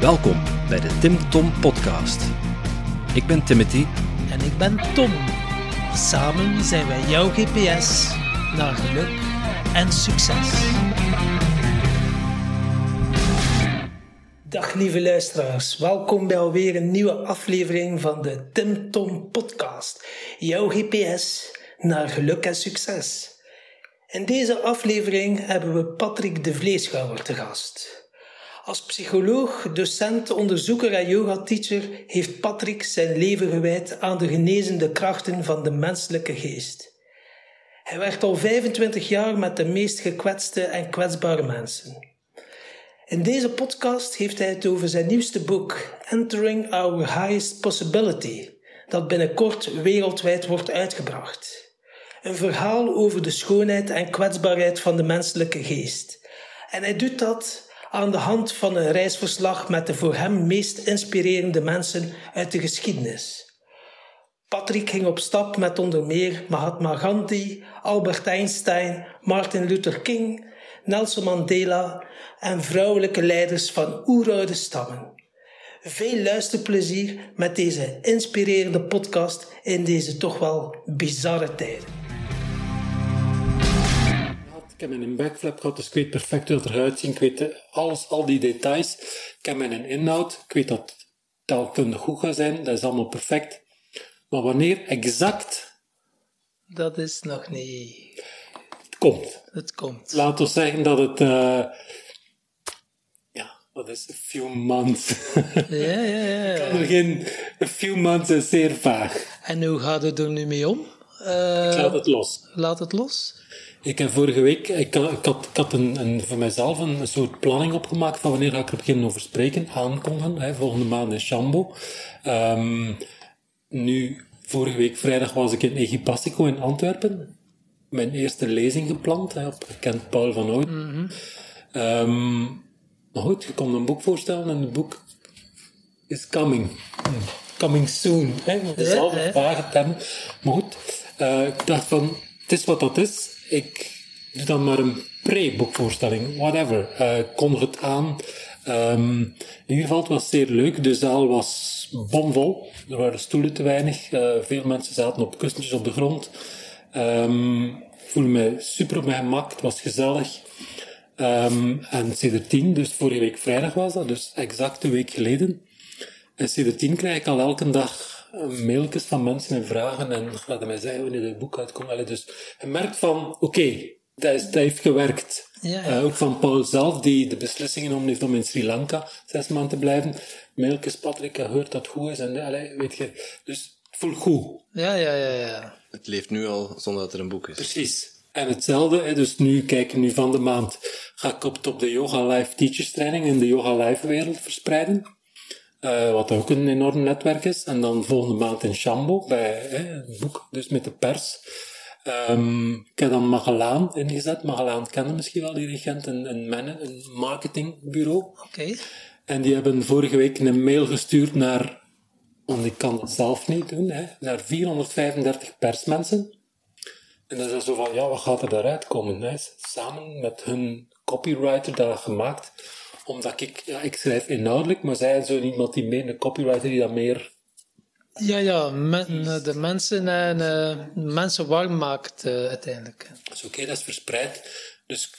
Welkom bij de Tim Tom Podcast. Ik ben Timothy. En ik ben Tom. Samen zijn wij jouw GPS naar geluk en succes. Dag lieve luisteraars, welkom bij alweer een nieuwe aflevering van de Tim Tom Podcast. Jouw GPS naar geluk en succes. In deze aflevering hebben we Patrick de Vleeschouwer te gast. Als psycholoog, docent, onderzoeker en yoga-teacher heeft Patrick zijn leven gewijd aan de genezende krachten van de menselijke geest. Hij werkt al 25 jaar met de meest gekwetste en kwetsbare mensen. In deze podcast heeft hij het over zijn nieuwste boek, Entering Our Highest Possibility, dat binnenkort wereldwijd wordt uitgebracht. Een verhaal over de schoonheid en kwetsbaarheid van de menselijke geest. En hij doet dat aan de hand van een reisverslag met de voor hem meest inspirerende mensen uit de geschiedenis. Patrick ging op stap met onder meer Mahatma Gandhi, Albert Einstein, Martin Luther King, Nelson Mandela en vrouwelijke leiders van oeroude stammen. Veel luisterplezier met deze inspirerende podcast in deze toch wel bizarre tijden. Ik heb mijn backflap gehad, dus ik weet perfect hoe het eruit ziet. Ik weet alles, al die details. Ik heb mijn inhoud. Ik weet dat taalkundig goed gaat zijn. Dat is allemaal perfect. Maar wanneer exact... Dat is nog niet... Het komt. Het komt. Laten we zeggen dat het... Uh, ja, dat is a few months. ja, ja, ja. Ik kan er geen... A few months is zeer vaag. En hoe gaat het er nu mee om? Uh, ik laat het los. Laat het los? Ik heb vorige week, ik, ik had, ik had een, een, voor mezelf een, soort planning opgemaakt van wanneer ga ik er beginnen over spreken, aankondigen. Hè, volgende maand in Chambo. Um, nu, vorige week vrijdag was ik in Egipastico in Antwerpen. Mijn eerste lezing gepland, hè, op Kent Paul van Oud. Mm -hmm. um, maar goed, je kon een boek voorstellen en het boek is coming. Coming soon. Hè. Dat is al een vage term. Maar goed, uh, ik dacht van, het is wat dat is ik doe dan maar een pre-boekvoorstelling, whatever. Uh, kon het aan. Um, in ieder geval, het was zeer leuk. De zaal was bomvol. Er waren stoelen te weinig. Uh, veel mensen zaten op kussentjes op de grond. Um, ik voelde me super op mijn gemak. Het was gezellig. Um, en CD10, dus vorige week vrijdag was dat, dus exact een week geleden. En CD10 krijg ik al elke dag mailtjes van mensen en vragen en laten mij zeggen wanneer het boek uitkomt. Allee, dus je merkt van, oké, okay, dat, dat, heeft gewerkt. Ja, ja. Uh, ook van Paul zelf, die de beslissing genomen heeft om in Sri Lanka zes maanden te blijven. Mailtjes, Patrick, je hoort dat het goed is. En, allee, weet je, dus het voelt goed. Ja, ja, ja, ja. Het leeft nu al zonder dat er een boek is. Precies. En hetzelfde, hè, dus nu, kijk, nu van de maand ga ik op, op de Yoga Live Teachers Training in de Yoga Live wereld verspreiden. Uh, wat ook een enorm netwerk is. En dan volgende maand in Chambo, bij hè, het boek, dus met de pers. Um, ik heb dan Magellaan ingezet. Magellaan kennen misschien wel, die regent, een, een, een marketingbureau. Oké. Okay. En die hebben vorige week een mail gestuurd naar, want ik kan het zelf niet doen, hè, naar 435 persmensen. En dan is zo van, ja, wat gaat er daaruit komen? Hè? Samen met hun copywriter dat gemaakt omdat ik, ja, ik schrijf inhoudelijk, maar zij zo iemand die meer, een copywriter die dat meer... Ja, ja, men, de mensen en uh, mensen warm maakt uh, uiteindelijk. Dus oké, okay, dat is verspreid. Dus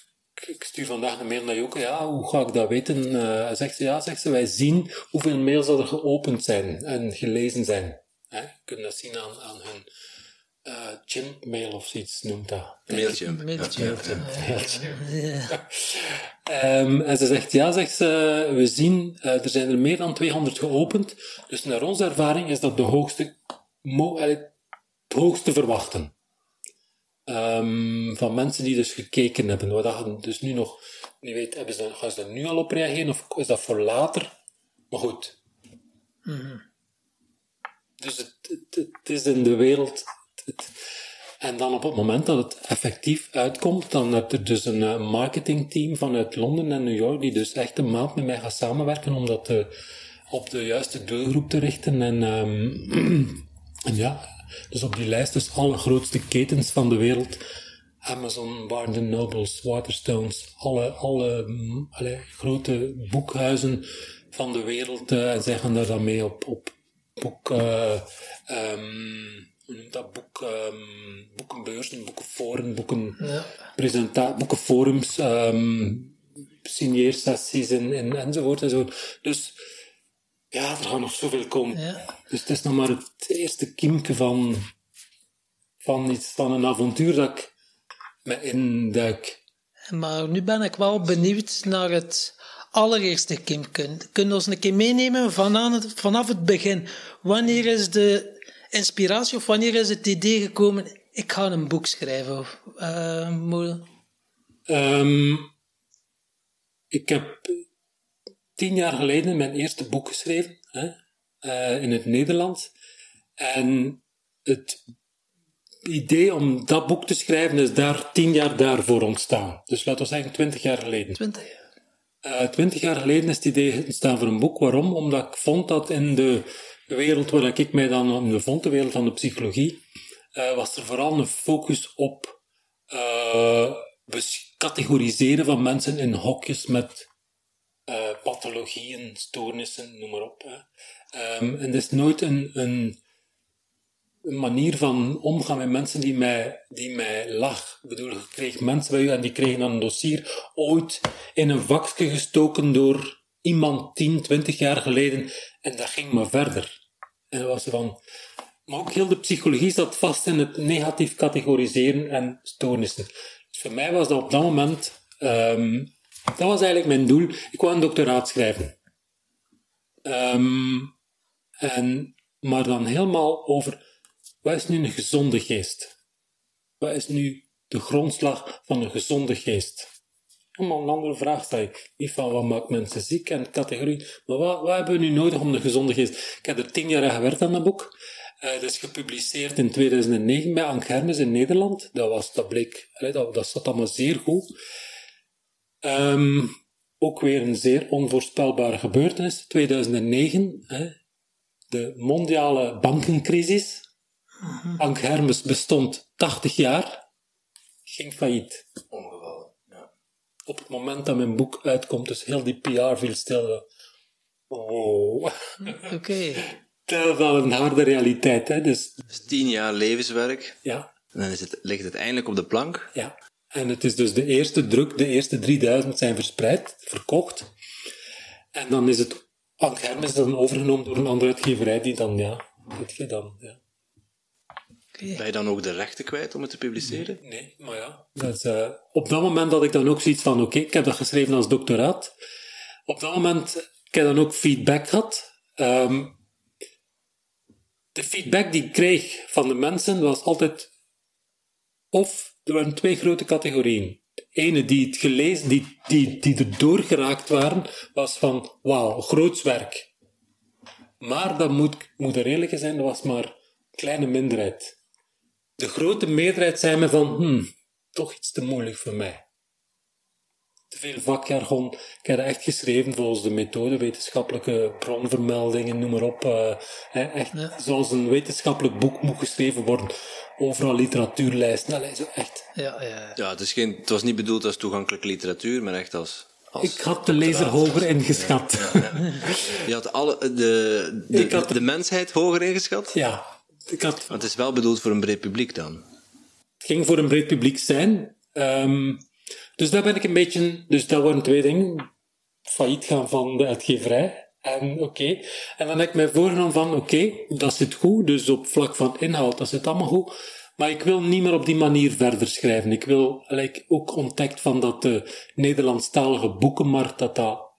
ik stuur vandaag een mail naar Joke, ja, hoe ga ik dat weten? Uh, zegt ze, ja, zegt ze, wij zien hoeveel mails er geopend zijn en gelezen zijn. Hè? Je kunt dat zien aan, aan hun uh, chimp mail of zoiets noemt dat. Mailtje. Mailtje. um, en ze zegt, ja, zegt ze, we zien, uh, er zijn er meer dan 200 geopend. Dus naar onze ervaring is dat de hoogste, mo het hoogste verwachten. Um, van mensen die dus gekeken hebben. Wat dat dus nu nog niet weet, hebben ze, gaan ze er nu al op reageren of is dat voor later? Maar goed. Mm -hmm. Dus het, het, het is in de wereld en dan op het moment dat het effectief uitkomt, dan heb je dus een marketingteam vanuit Londen en New York, die dus echt een maand met mij gaat samenwerken om dat te, op de juiste doelgroep te richten. En, um, en ja, dus op die lijst dus alle grootste ketens van de wereld. Amazon, Barnes Nobles, Waterstones, alle, alle, alle grote boekhuizen van de wereld. eh, en zij gaan daar dan mee op, op boek... eh, ehm, noemt dat? Boek, ehm, boekenbeurzen, boekenforum, boeken, Ja. boekenforums, ehm signeersessies en, en, enzovoort enzovoort. Dus ja, er gaan nog zoveel komen. Ja. Dus het is nog maar het eerste kiemke van, van iets van een avontuur dat ik me induik. Maar nu ben ik wel benieuwd naar het allereerste Kim. Kun kun je ons een keer meenemen vanaf het, vanaf het begin? Wanneer is de inspiratie of wanneer is het idee gekomen? Ik ga een boek schrijven. Ehm, ik heb tien jaar geleden mijn eerste boek geschreven hè, eh, in het Nederlands. En het idee om dat boek te schrijven is daar tien jaar daarvoor ontstaan. Dus laten we zeggen twintig jaar geleden. 20 jaar. Eh, Twintig jaar geleden is het idee ontstaan voor een boek. Waarom? Omdat ik vond dat in de wereld waar ik mij dan bevond, de wereld van de psychologie, eh, was er vooral een focus op bes- categoriseren van mensen in hokjes met eh, pathologieën, stoornissen, noem maar op. Ehm, en er is nooit een, een, manier van omgaan met mensen die mij, die mij lag. Ik bedoel, je kreeg mensen bij u en die kregen dan een dossier ooit in een vakje gestoken door iemand 10, 20 jaar geleden en dat ging maar verder. En was van... Maar ook heel de psychologie zat vast in het negatief categoriseren en stoornissen. Dus voor mij was dat op dat moment... ehm, dat was eigenlijk mijn doel. Ik wou een doctoraat schrijven. Ehm, en, maar dan helemaal over... Wat is nu een gezonde geest? Wat is nu de grondslag van een gezonde geest? Helemaal een andere vraag stel ik. Niet van wat maakt mensen ziek en categorie, maar wat, wat hebben we nu nodig om de gezonde geest? Ik heb er tien jaar aan gewerkt aan dat boek. Dat is gepubliceerd in 2009 bij Ank Hermes in Nederland. Dat, was, dat bleek, dat, dat zat allemaal zeer goed. Ehm, ook weer een zeer onvoorspelbare gebeurtenis. 2009, hè, de mondiale bankencrisis. Ank Hermes bestond 80 jaar, ging failliet. Op het moment dat mijn boek uitkomt, dus heel die PR viel stil. Wow. Oké. Dat is wel een harde realiteit, hè. Dus Dus tien jaar levenswerk. ja, En dan is het, ligt het eindelijk op de plank. ja. En het is dus de eerste druk, de eerste 3000 zijn verspreid, verkocht. En dan is het, Ank Hermes dan overgenomen door een andere uitgeverij die dan, ja, weet je dan, ja. Ben je dan ook de rechten kwijt om het te publiceren? Nee, maar ja. Eh, op dat moment had ik dan ook zoiets van, oké, ik heb dat geschreven als doctoraat. Op dat moment, ik heb dan ook feedback gehad. Ehm, de feedback die ik kreeg van de mensen was altijd, of er waren twee grote categorieën. De ene die het gelezen, die, die, die er doorgeraakt waren, was van, wauw, groots werk. Maar dat moet, moet er eerlijk zijn, dat was maar een kleine minderheid. De grote meerderheid zei me van, hmm, toch iets te moeilijk voor mij. Te veel vakjargon. Ik heb dat echt geschreven volgens de methode, wetenschappelijke bronvermeldingen, noem maar op. eh, hè, echt Ja. zoals een wetenschappelijk boek moet geschreven worden. Overal literatuurlijsten, allee, zo echt. Ja, ja. Ja, het, is geen, het was niet bedoeld als toegankelijke literatuur, maar echt als... als Ik had de lezer hoger ingeschat. Je had alle, de, de, Ik had- de mensheid hoger ingeschat? Ja, ik had Want het is wel bedoeld voor een breed publiek dan. het ging voor een breed publiek zijn. Ehm, dus daar ben ik een beetje... Dus dat waren twee dingen. Failliet gaan van de uitgeverij. En oké. En dan heb ik mij voorgenomen van, oké, dat zit goed. Dus op vlak van inhoud, dat zit allemaal goed. Maar ik wil niet meer op die manier verder schrijven. Ik wil like, ook ontdekt van dat de Nederlandstalige boekenmarkt, dat dat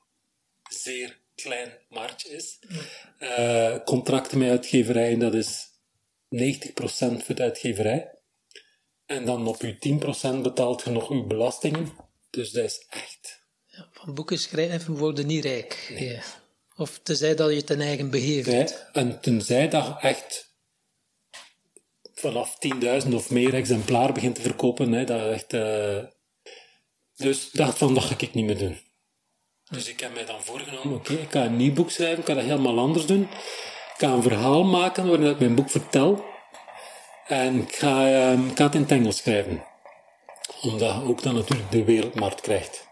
zeer klein marktje is. Eh, contracten met uitgeverijen, dat is 90% voor de uitgeverij. En dan op je 10% betaalt je nog uw belastingen. Dus dat is echt. Van boeken schrijven worden niet rijk. Ja. Of tenzij dat je het in eigen beheer hebt. En tenzij dat je echt vanaf 10.000 of meer exemplaar begint te verkopen, hè, dat echt. eh, Dus dacht van, dat ga ik niet meer doen. Dus ik heb mij dan voorgenomen, oké, ik ga een nieuw boek schrijven, ik ga dat helemaal anders doen. Ik ga een verhaal maken waarin ik mijn boek vertel. En ik ga, ehm, ik ga het in het Engels schrijven. Omdat je ook dan natuurlijk de wereldmarkt krijgt.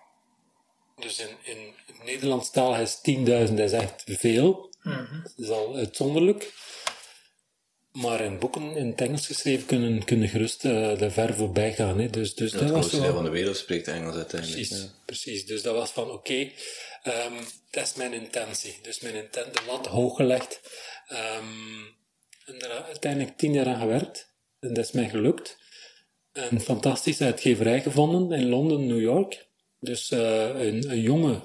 Dus in, in het Nederlands taal is 10.000 is echt veel. Dat is al uitzonderlijk. Maar in boeken in het Engels geschreven kunnen, kunnen gerust uh, de ver voorbij gaan. Hè. Dus, dus Ja, dat het was wel... van de wereld spreekt Engels uiteindelijk. Precies, ja. precies. Dus dat was van, oké, ehm, dat is mijn intentie. Dus mijn intent, de lat hoog gelegd. Ehm, en daar uiteindelijk tien jaar aan gewerkt. En dat is mij gelukt. Een fantastische uitgeverij gevonden in Londen, New York. Dus eh, een, een jonge,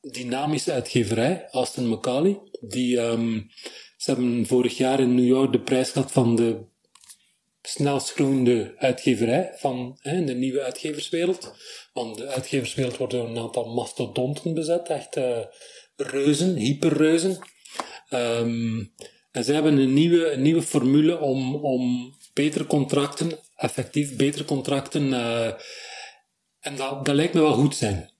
dynamische uitgeverij, Aston Macaulay. Die, ehm, ze hebben vorig jaar in New York de prijs gehad van de snelst groeiende uitgeverij van hè, de nieuwe uitgeverswereld. Want de uitgeverswereld wordt door een aantal mastodonten bezet, echt eh, reuzen, hyperreuzen. Ehm, en ze hebben een nieuwe, een nieuwe formule om, om betere contracten, effectief betere contracten, eh, en dat, dat lijkt me wel goed zijn.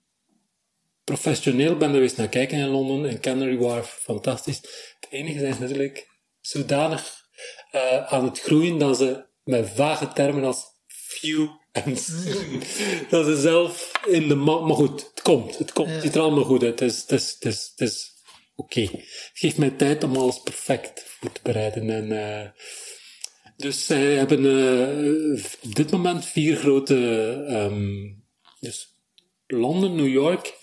Professioneel ben er geweest naar kijken in Londen, in Canary Wharf, fantastisch. Het enige zijn ze natuurlijk zodanig eh, aan het groeien dat ze met vage termen als few en dat ze zelf in de ma- Maar goed, het komt, het komt. Het ziet er allemaal goed uit. Het is, het is, het is, het is oké. Het geeft mij tijd om alles perfect voor te bereiden. En, eh, dus zij hebben eh, op dit moment vier grote... ehm, dus Londen, New York,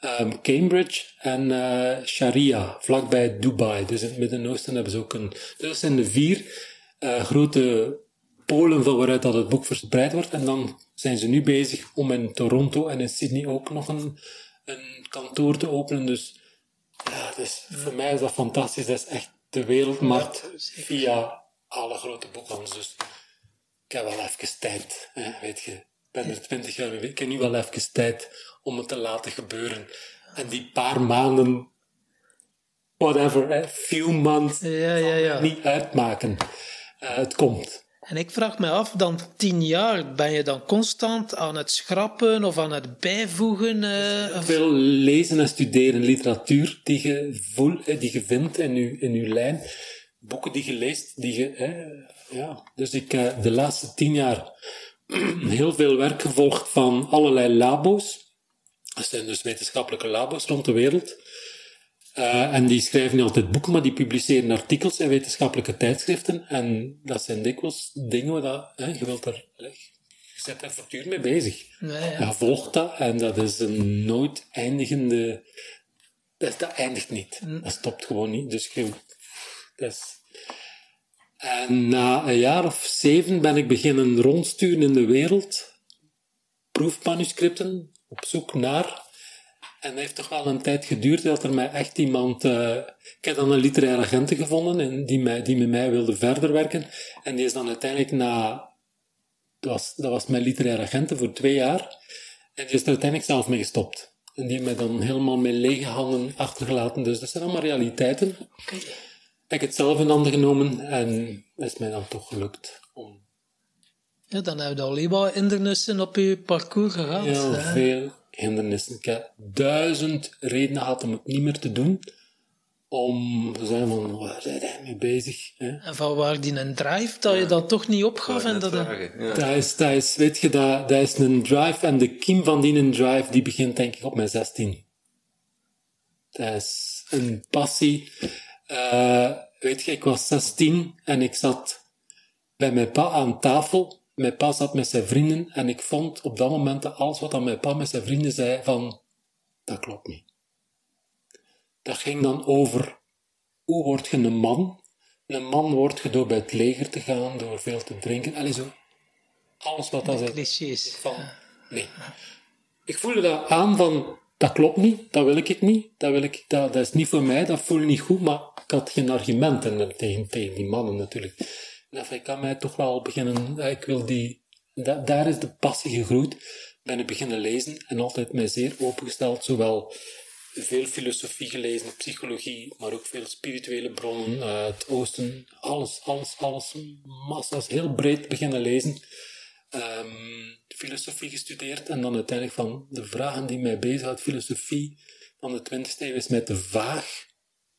ehm, Cambridge en eh, Sharia, vlakbij Dubai. Dus in het Midden-Oosten hebben ze ook een... Dus zijn de vier grote polen van waaruit dat het boek verspreid wordt. En dan zijn ze nu bezig om in Toronto en in Sydney ook nog een, een kantoor te openen. Dus ja, dus voor mij is dat fantastisch. Dat is echt de wereldmarkt via alle grote boekhandels. Dus ik heb wel even tijd, hè, weet je. Ik ben er twintig jaar mee. Ik heb nu wel even tijd om het te laten gebeuren. En die paar maanden, whatever, hè, few months, Ja, ja, ja. niet uitmaken. Eh, het komt. En ik vraag me af, dan tien jaar, ben je dan constant aan het schrappen of aan het bijvoegen? eh, Veel lezen en studeren, literatuur die je, eh, die je vindt in je, in je lijn, boeken die je leest, die je, ja. Dus ik heb de laatste tien jaar heel veel werk gevolgd van allerlei labo's. Dat zijn dus wetenschappelijke labo's rond de wereld. Eh, en die schrijven niet altijd boeken, maar die publiceren artikels in wetenschappelijke tijdschriften. En dat zijn dikwijls dingen waar je wilt er, je zit er voortdurend mee bezig. Ja, ja. Je volgt dat en dat is een nooit eindigende. Dat, dat eindigt niet. Dat stopt gewoon niet. Dus je, dat is... En na een jaar of zeven ben ik beginnen rondsturen in de wereld. Proefmanuscripten op zoek naar. En dat heeft toch wel een tijd geduurd dat er mij echt iemand. eh, ik heb dan een literaire agent gevonden en die, mij, die met mij wilde verder werken. En die is dan uiteindelijk na dat was, dat was mijn literaire agenten voor twee jaar. En die is er uiteindelijk zelf mee gestopt. En die heeft mij dan helemaal met lege handen achtergelaten. Dus dat zijn allemaal realiteiten. Oké. Ik heb het zelf in handen genomen en het is mij dan toch gelukt om Ja, dan heb je al wat hindernissen op je parcours gehad. heel hè. veel hindernissen. Ik heb duizend redenen gehad om het niet meer te doen. Om te zeggen van, waar zijn jij mee bezig? Hè? En van waar die een drive, dat je dat toch niet opgaf. En dat, vragen, ja. Dat is, dat is, weet je, dat, dat is een drive en de kiem van die een drive, die begint denk ik op mijn 16. Dat is een passie. Eh, weet je, ik was 16 en ik zat bij mijn pa aan tafel. Mijn pa zat met zijn vrienden en ik vond op dat moment dat alles wat aan mijn pa met zijn vrienden zei van, dat klopt niet. Dat ging dan over, hoe word je een man? Een man word je door bij het leger te gaan, door veel te drinken. Allee, zo. Alles wat dat zei. clichés. Van, nee. Ik voelde dat aan van, dat klopt niet, dat wil ik niet, dat, wil ik, dat, dat is niet voor mij, dat voel ik niet goed, maar ik had geen argumenten tegen, tegen die mannen natuurlijk. Dacht, ik kan mij toch wel beginnen, eh, ik wil die, da- daar is de passie gegroeid, ben ik beginnen lezen en altijd mij zeer opengesteld, zowel veel filosofie gelezen, psychologie, maar ook veel spirituele bronnen, eh, het oosten, alles, alles, alles, massa's, heel breed beginnen lezen ehm, filosofie gestudeerd en dan uiteindelijk van de vragen die mij bezighouden, filosofie van de 20e eeuw is mij te vaag,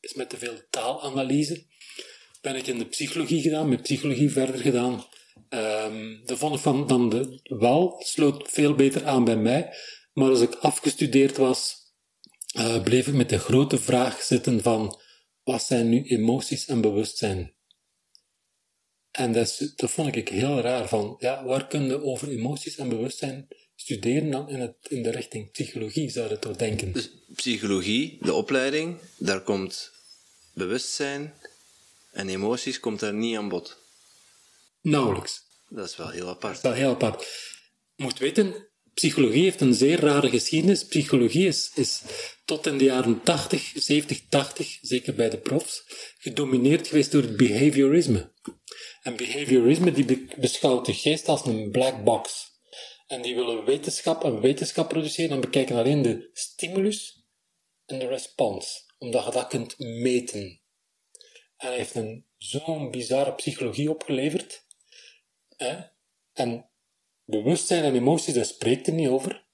is met te veel taalanalyse. Ben ik in de psychologie gedaan, met psychologie verder gedaan. Ehm dat vond ik van, dan de wel, sloot veel beter aan bij mij. Maar als ik afgestudeerd was, uh, bleef ik met de grote vraag zitten van wat zijn nu emoties en bewustzijn? En dat, vond ik heel raar. Van, ja, waar kun je over emoties en bewustzijn studeren dan in, het, in de richting psychologie, zou je toch denken? Dus psychologie, de opleiding, daar komt bewustzijn en emoties komt daar niet aan bod. Nauwelijks. Dat is wel heel apart. Dat is wel heel apart. Je moet weten, psychologie heeft een zeer rare geschiedenis. Psychologie is, is tot in de jaren 80, 70, 80, zeker bij de profs, gedomineerd geweest door het behaviorisme. En behaviorisme die beschouwt de geest als een black box. En die willen wetenschap en wetenschap produceren en bekijken alleen de stimulus en de respons, omdat je dat kunt meten. En hij heeft een zo'n bizarre psychologie opgeleverd. Hè? En bewustzijn en emoties, daar spreekt er niet over.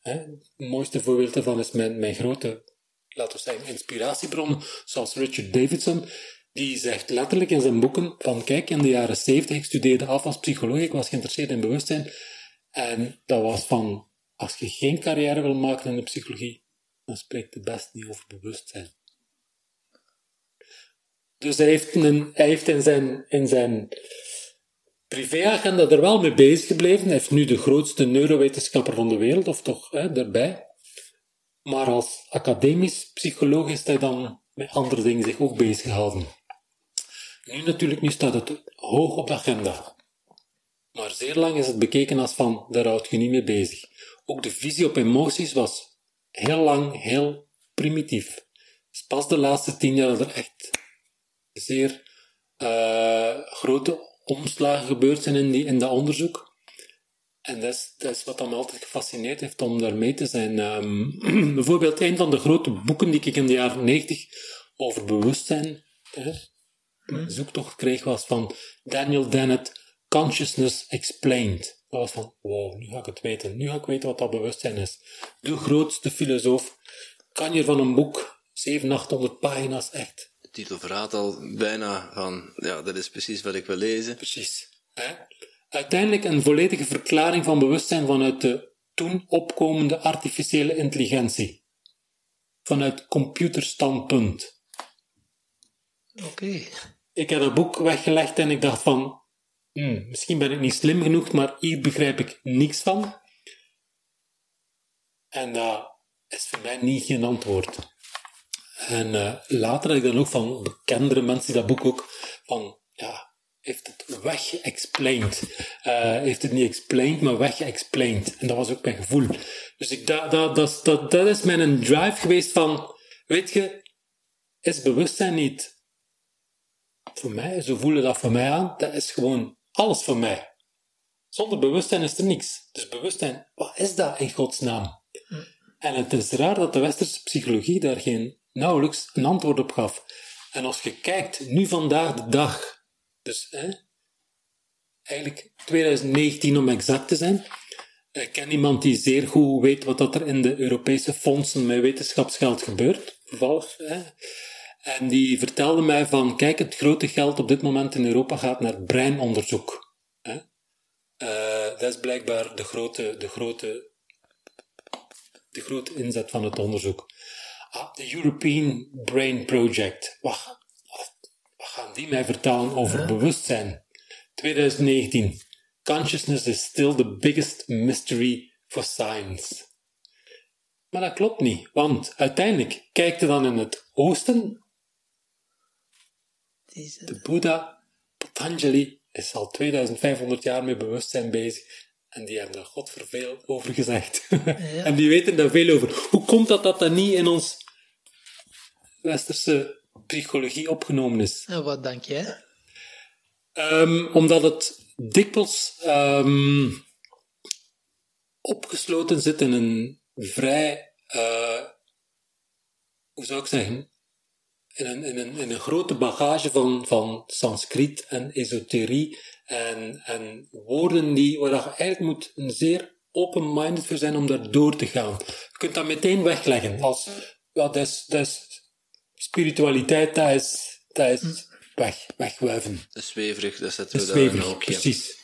Hè? Het mooiste voorbeeld daarvan is mijn, mijn grote, laten we zeggen, inspiratiebronnen, zoals Richard Davidson, die zegt letterlijk in zijn boeken van kijk, in de jaren 70, ik studeerde af als psycholoog, ik was geïnteresseerd in bewustzijn, en dat was van, als je geen carrière wil maken in de psychologie, dan spreekt het best niet over bewustzijn. Dus hij heeft, hij heeft in zijn, in zijn privéagenda er wel mee bezig gebleven. Hij heeft nu de grootste neurowetenschapper van de wereld, of toch hè. Maar als academisch psycholoog is hij dan met andere dingen zich ook bezig gehouden. Nu natuurlijk, nu staat het hoog op de agenda. Maar zeer lang is het bekeken als van, daar houd je niet mee bezig. Ook de visie op emoties was heel lang heel primitief. Dus pas de laatste tien jaar dat er echt zeer uh, grote omslagen gebeurd zijn in, die, in dat onderzoek. En dat is, dat is wat me altijd gefascineerd heeft om daar mee te zijn. Um, bijvoorbeeld een van de grote boeken die ik in de jaren 90 over bewustzijn hè, zoektocht kreeg, was van Daniel Dennett, Consciousness Explained. Dat was van, wow, nu ga ik het weten. Nu ga ik weten wat dat bewustzijn is. De grootste filosoof. Kan je van een boek, 700, 800 pagina's, echt. De titel verraadt al bijna van, ja, dat is precies wat ik wil lezen. Precies. Hè? Uiteindelijk een volledige verklaring van bewustzijn vanuit de toen opkomende artificiële intelligentie. Vanuit computerstandpunt. Oké. Ik heb dat boek weggelegd en ik dacht van, hmm, misschien ben ik niet slim genoeg, maar hier begrijp ik niks van. En dat is voor mij niet geen antwoord. En uh, later heb ik dan ook van bekendere mensen die dat boek ook van, ja, heeft het weggeexplained. Uh, heeft het niet explained, maar weggeexplained. En dat was ook mijn gevoel. Dus ik, dat, dat, dat, dat, dat is mijn drive geweest van, weet je, is bewustzijn niet voor mij, zo voelen dat voor mij aan, dat is gewoon alles voor mij. Zonder bewustzijn is er niks. Dus bewustzijn, wat is dat in godsnaam? En het is raar dat de westerse psychologie daar geen, nauwelijks een antwoord op gaf. En als je kijkt, nu vandaag de dag, dus hè, eigenlijk 2019 om exact te zijn, ik ken iemand die zeer goed weet wat dat er in de Europese fondsen met wetenschapsgeld gebeurt, toevallig. Hè. En die vertelde mij van, kijk, het grote geld op dit moment in Europa gaat naar breinonderzoek. Hè? Uh, dat is blijkbaar de grote, de, grote, de grote inzet van het onderzoek. Ah, de European Brain Project. Wat, wat, gaan die mij vertellen over bewustzijn? 2019. Consciousness is still the biggest mystery for science. Maar dat klopt niet, want uiteindelijk kijkt je dan in het oosten de Boeddha, Patanjali, is al 2500 jaar met bewustzijn bezig. En die hebben er God voor veel over gezegd. en die weten daar veel over. Hoe komt dat dat dat niet in ons westerse psychologie opgenomen is? En wat denk jij? Um, omdat het dikwijls um, opgesloten zit in een vrij, uh, hoe zou ik zeggen, in een, in een, in een grote bagage van, van Sanskriet en esoterie en, en woorden die, waar je eigenlijk moet een zeer open-minded voor zijn om daar door te gaan. Je kunt dat meteen wegleggen als, ja, dat is, dat is spiritualiteit, dat is, dat is weg, wegwuiven. Dat is zweverig, dat zetten we zweverig, daar precies.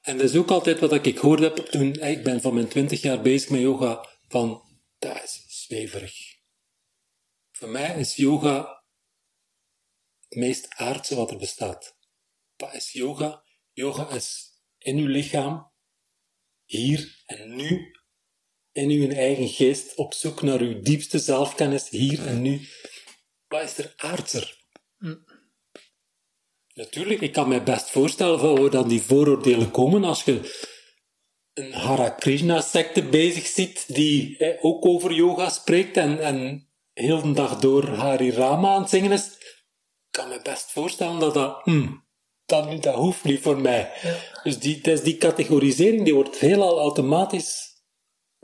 En dat is ook altijd wat ik gehoord heb toen, ik ben van mijn twintig jaar bezig met yoga, van, dat is zweverig. Voor mij is yoga het meest aardse wat er bestaat. Wat is yoga? Yoga is in uw lichaam, hier en nu, in uw eigen geest, op zoek naar uw diepste zelfkennis, hier en nu. Wat is er aardser? Natuurlijk, ik kan me best voorstellen van waar dan die vooroordelen komen als je een Hare Krishna-secte bezig ziet die eh, ook over yoga spreekt en, en heel de dag door Hari Rama aan het zingen is. Ik kan me best voorstellen dat dat... Hmm, dat, dat hoeft niet voor mij. Dus die, dus die categorisering die wordt veelal automatisch...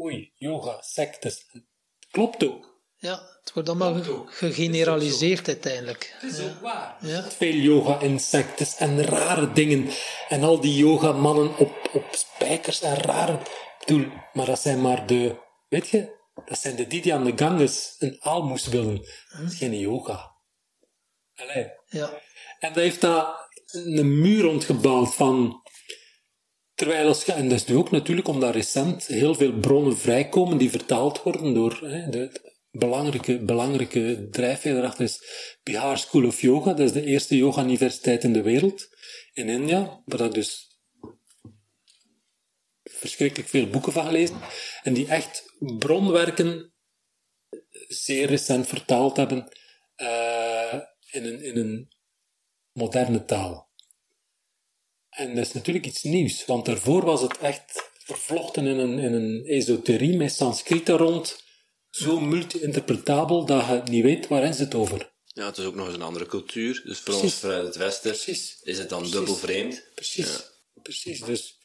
Oei, yoga, sectes. Klopt ook. Ja, het wordt allemaal ge- gegeneraliseerd uiteindelijk. Het is ook waar. Ja. Veel yoga-insectes en rare dingen. En al die yogamannen op, op spijkers en rare... Ik bedoel, maar dat zijn maar de... Weet je? Dat zijn de die die aan de Ganges een aalmoes willen. Dat is geen yoga. Allee. Ja. En dat heeft daar een muur rondgebouwd van... Terwijl als je, en dat is nu ook natuurlijk omdat recent heel veel bronnen vrijkomen die vertaald worden door hè, de belangrijke, belangrijke drijfveer erachter is Bihar School of Yoga. Dat is de eerste yoga-universiteit in de wereld in India, waar ik dus verschrikkelijk veel boeken van gelezen en die echt bronwerken zeer recent vertaald hebben eh, in, een, in een moderne taal. En dat is natuurlijk iets nieuws, want daarvoor was het echt vervlochten in een, in een esoterie met Sanskriet er rond, zo multi-interpretabel dat je niet weet waar is het over. Ja, het is ook nog eens een andere cultuur. Dus voor Precies. ons vanuit het Westen Precies. is het dan Precies. dubbel vreemd. Precies, precies. Dus,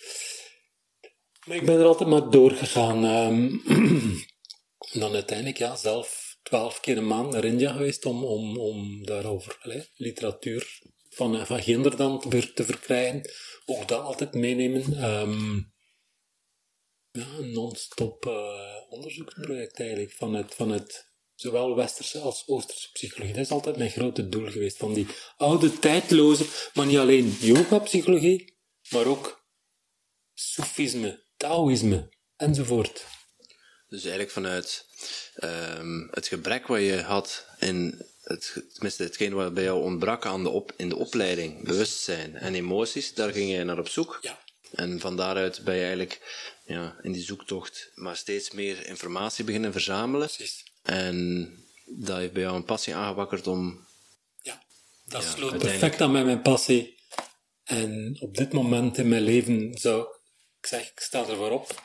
maar ik ben er altijd maar doorgegaan. ehm. en dan uiteindelijk, ja, zelf twaalf keer een maand naar India geweest om, om, om daarover allee, literatuur van, van Ginder dan te, te verkrijgen. Ook dat altijd meenemen. Ehm, ja, een non-stop eh, onderzoeksproject eigenlijk. Vanuit, vanuit zowel westerse als oosterse psychologie. Dat is altijd mijn grote doel geweest. Van die oude, tijdloze, maar niet alleen yoga-psychologie, maar ook Soefisme, Taoïsme enzovoort. Dus eigenlijk vanuit ehm, het gebrek wat je had in het, tenminste hetgeen wat bij jou ontbrak aan de op, in de opleiding, bewustzijn en emoties, daar ging je naar op zoek. Ja. En van daaruit ben je eigenlijk ja, in die zoektocht maar steeds meer informatie beginnen verzamelen. Precies. En dat heeft bij jou een passie aangewakkerd om... Ja, dat Ja, sloot uiteindelijk. perfect aan met mijn passie. En op dit moment in mijn leven zou ik zeg, ik sta er voor op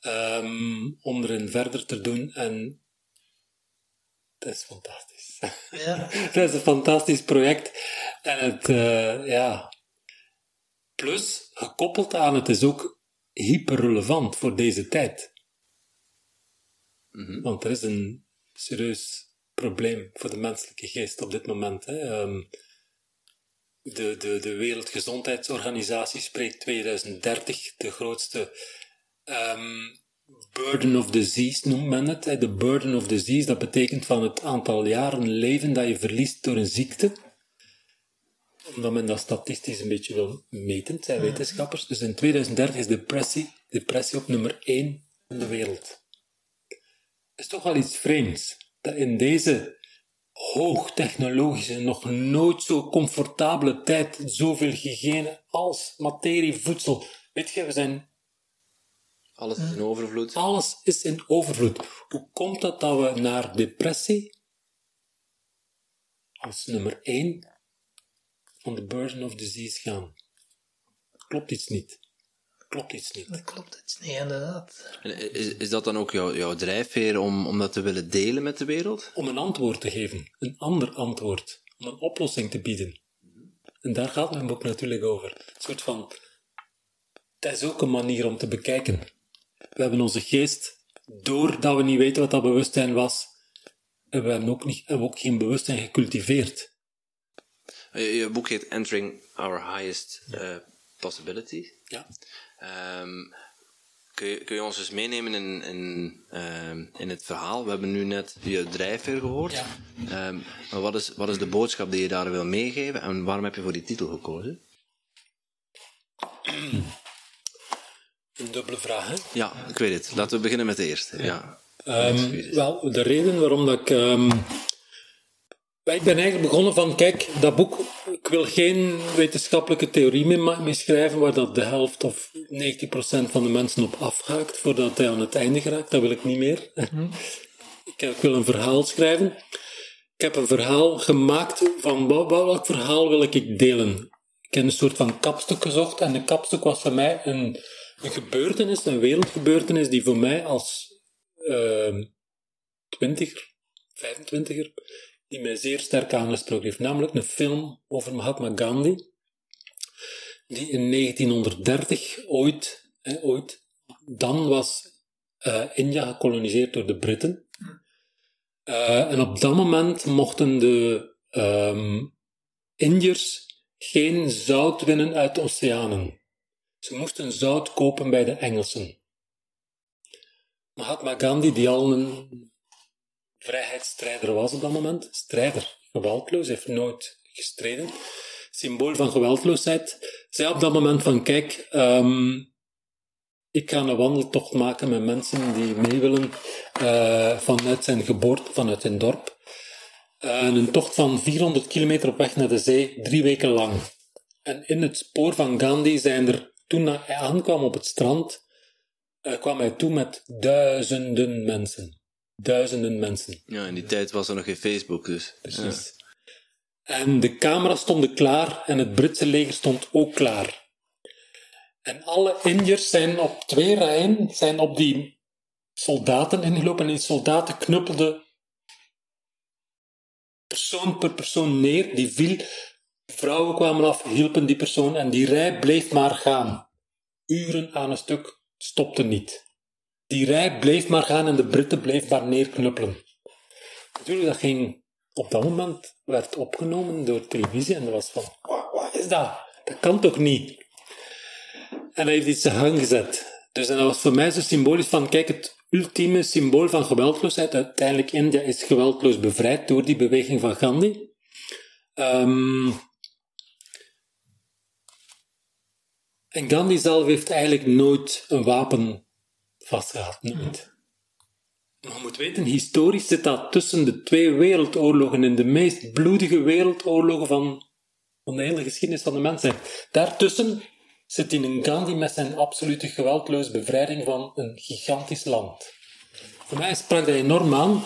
ehm, om erin verder te doen. En dat is fantastisch. Ja. dat is een fantastisch project. En het, eh, ja. Plus, gekoppeld aan het is ook hyperrelevant voor deze tijd. Want er is een serieus probleem voor de menselijke geest op dit moment. Hè. Ehm, de, de, de Wereldgezondheidsorganisatie spreekt 2030 de grootste ehm, burden of disease, noemt men het. De burden of disease, dat betekent van het aantal jaren leven dat je verliest door een ziekte. Omdat men dat statistisch een beetje wil meten, het zijn wetenschappers. Dus in 2030 is depressie, depressie op nummer 1 in de wereld is toch wel iets vreemds. Dat in deze hoogtechnologische, nog nooit zo comfortabele tijd zoveel hygiëne als materie, voedsel. Weet je, we zijn, Alles is in overvloed. alles is in overvloed. Hoe komt het dat we naar depressie als nummer 1 van de burden of disease gaan? Klopt iets niet. Klopt iets niet. Dat klopt het niet, inderdaad. En is, is dat dan ook jouw, jouw drijfveer om, om dat te willen delen met de wereld? om een antwoord te geven, een ander antwoord, om een oplossing te bieden. En daar gaat mijn boek natuurlijk over. Een soort van, dat is ook een manier om te bekijken. We hebben onze geest, doordat we niet weten wat dat bewustzijn was, en we hebben ook, niet, hebben ook geen bewustzijn gecultiveerd. Je, je boek heet Entering Our Highest eh, Possibility. Ja. Ehm, kun, je, kun je ons eens meenemen in, in, ehm, in het verhaal? We hebben nu net je drijfveer gehoord. Ja. Ehm, maar wat is, wat is de boodschap die je daar wil meegeven en waarom heb je voor die titel gekozen? Een dubbele vraag, hè? Ja, ik weet het. Laten we beginnen met de eerste. Ja. Ehm, wel, de reden waarom dat ik... ik ben eigenlijk begonnen van, kijk, dat boek, ik wil geen wetenschappelijke theorie mee, ma- mee schrijven waar dat de helft of 90% van de mensen op afhaakt voordat hij aan het einde geraakt. Dat wil ik niet meer. ik, ik wil een verhaal schrijven. Ik heb een verhaal gemaakt van wat, welk verhaal wil ik delen. Ik heb een soort van kapstuk gezocht en de kapstuk was voor mij een, een gebeurtenis, een wereldgebeurtenis die voor mij als ehm twintiger, 25er, die mij zeer sterk aangesproken heeft. Namelijk een film over Mahatma Gandhi, die in 1930 ooit, hè, ooit dan was eh, India gekoloniseerd door de Britten. Eh, en op dat moment mochten de ehm Indiërs geen zout winnen uit de oceanen. Ze moesten zout kopen bij de Engelsen. Mahatma Gandhi, die al een vrijheidsstrijder was op dat moment, strijder, geweldloos, heeft nooit gestreden, symbool van geweldloosheid, zei op dat moment van, kijk, ehm, ik ga een wandeltocht maken met mensen die mee willen eh, vanuit zijn geboorte, vanuit zijn dorp. Een tocht van 400 kilometer op weg naar de zee, drie weken lang. En in het spoor van Gandhi zijn er, toen hij aankwam op het strand, eh, kwam hij toe met duizenden mensen. Duizenden mensen. Ja, in die tijd was er nog geen Facebook, dus. Precies. En de camera's stonden klaar en het Britse leger stond ook klaar. En alle Indiërs zijn op twee rijen zijn op die soldaten ingelopen en die soldaten knuppelden persoon per persoon neer. Die viel, vrouwen kwamen af, hielpen die persoon en die rij bleef maar gaan. Uren aan een stuk stopte niet. Die rij bleef maar gaan en de Britten bleef maar neerknuppelen. Natuurlijk, dat ging op dat moment werd opgenomen door televisie en dat was van, wat, is dat? Dat kan toch niet? En hij heeft iets in gang gezet. Dus en dat was voor mij zo symbolisch van, kijk, het ultieme symbool van geweldloosheid. Uiteindelijk, India is geweldloos bevrijd door die beweging van Gandhi. Ehm, en Gandhi zelf heeft eigenlijk nooit een wapen vastgehad, nooit. Maar je moet weten, historisch zit dat tussen de twee wereldoorlogen in de meest bloedige wereldoorlogen van, van de hele geschiedenis van de mensheid. Daartussen zit in een Gandhi met zijn absolute geweldloze bevrijding van een gigantisch land. Voor mij sprak dat enorm aan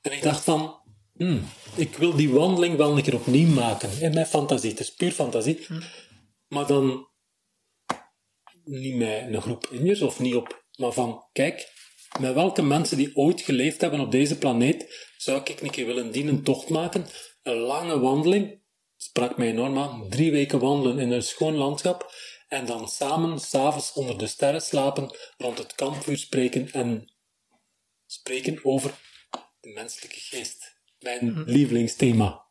en ik dacht van, hmm, ik wil die wandeling wel een keer opnieuw maken in mijn fantasie. Het is puur fantasie. Maar dan niet met een groep Indiërs of niet op, maar van, kijk, met welke mensen die ooit geleefd hebben op deze planeet zou ik een keer willen die een tocht maken? Een lange wandeling, sprak mij enorm aan, drie weken wandelen in een schoon landschap en dan samen s'avonds onder de sterren slapen, rond het kampvuur spreken en spreken over de menselijke geest. Mijn lievelingsthema.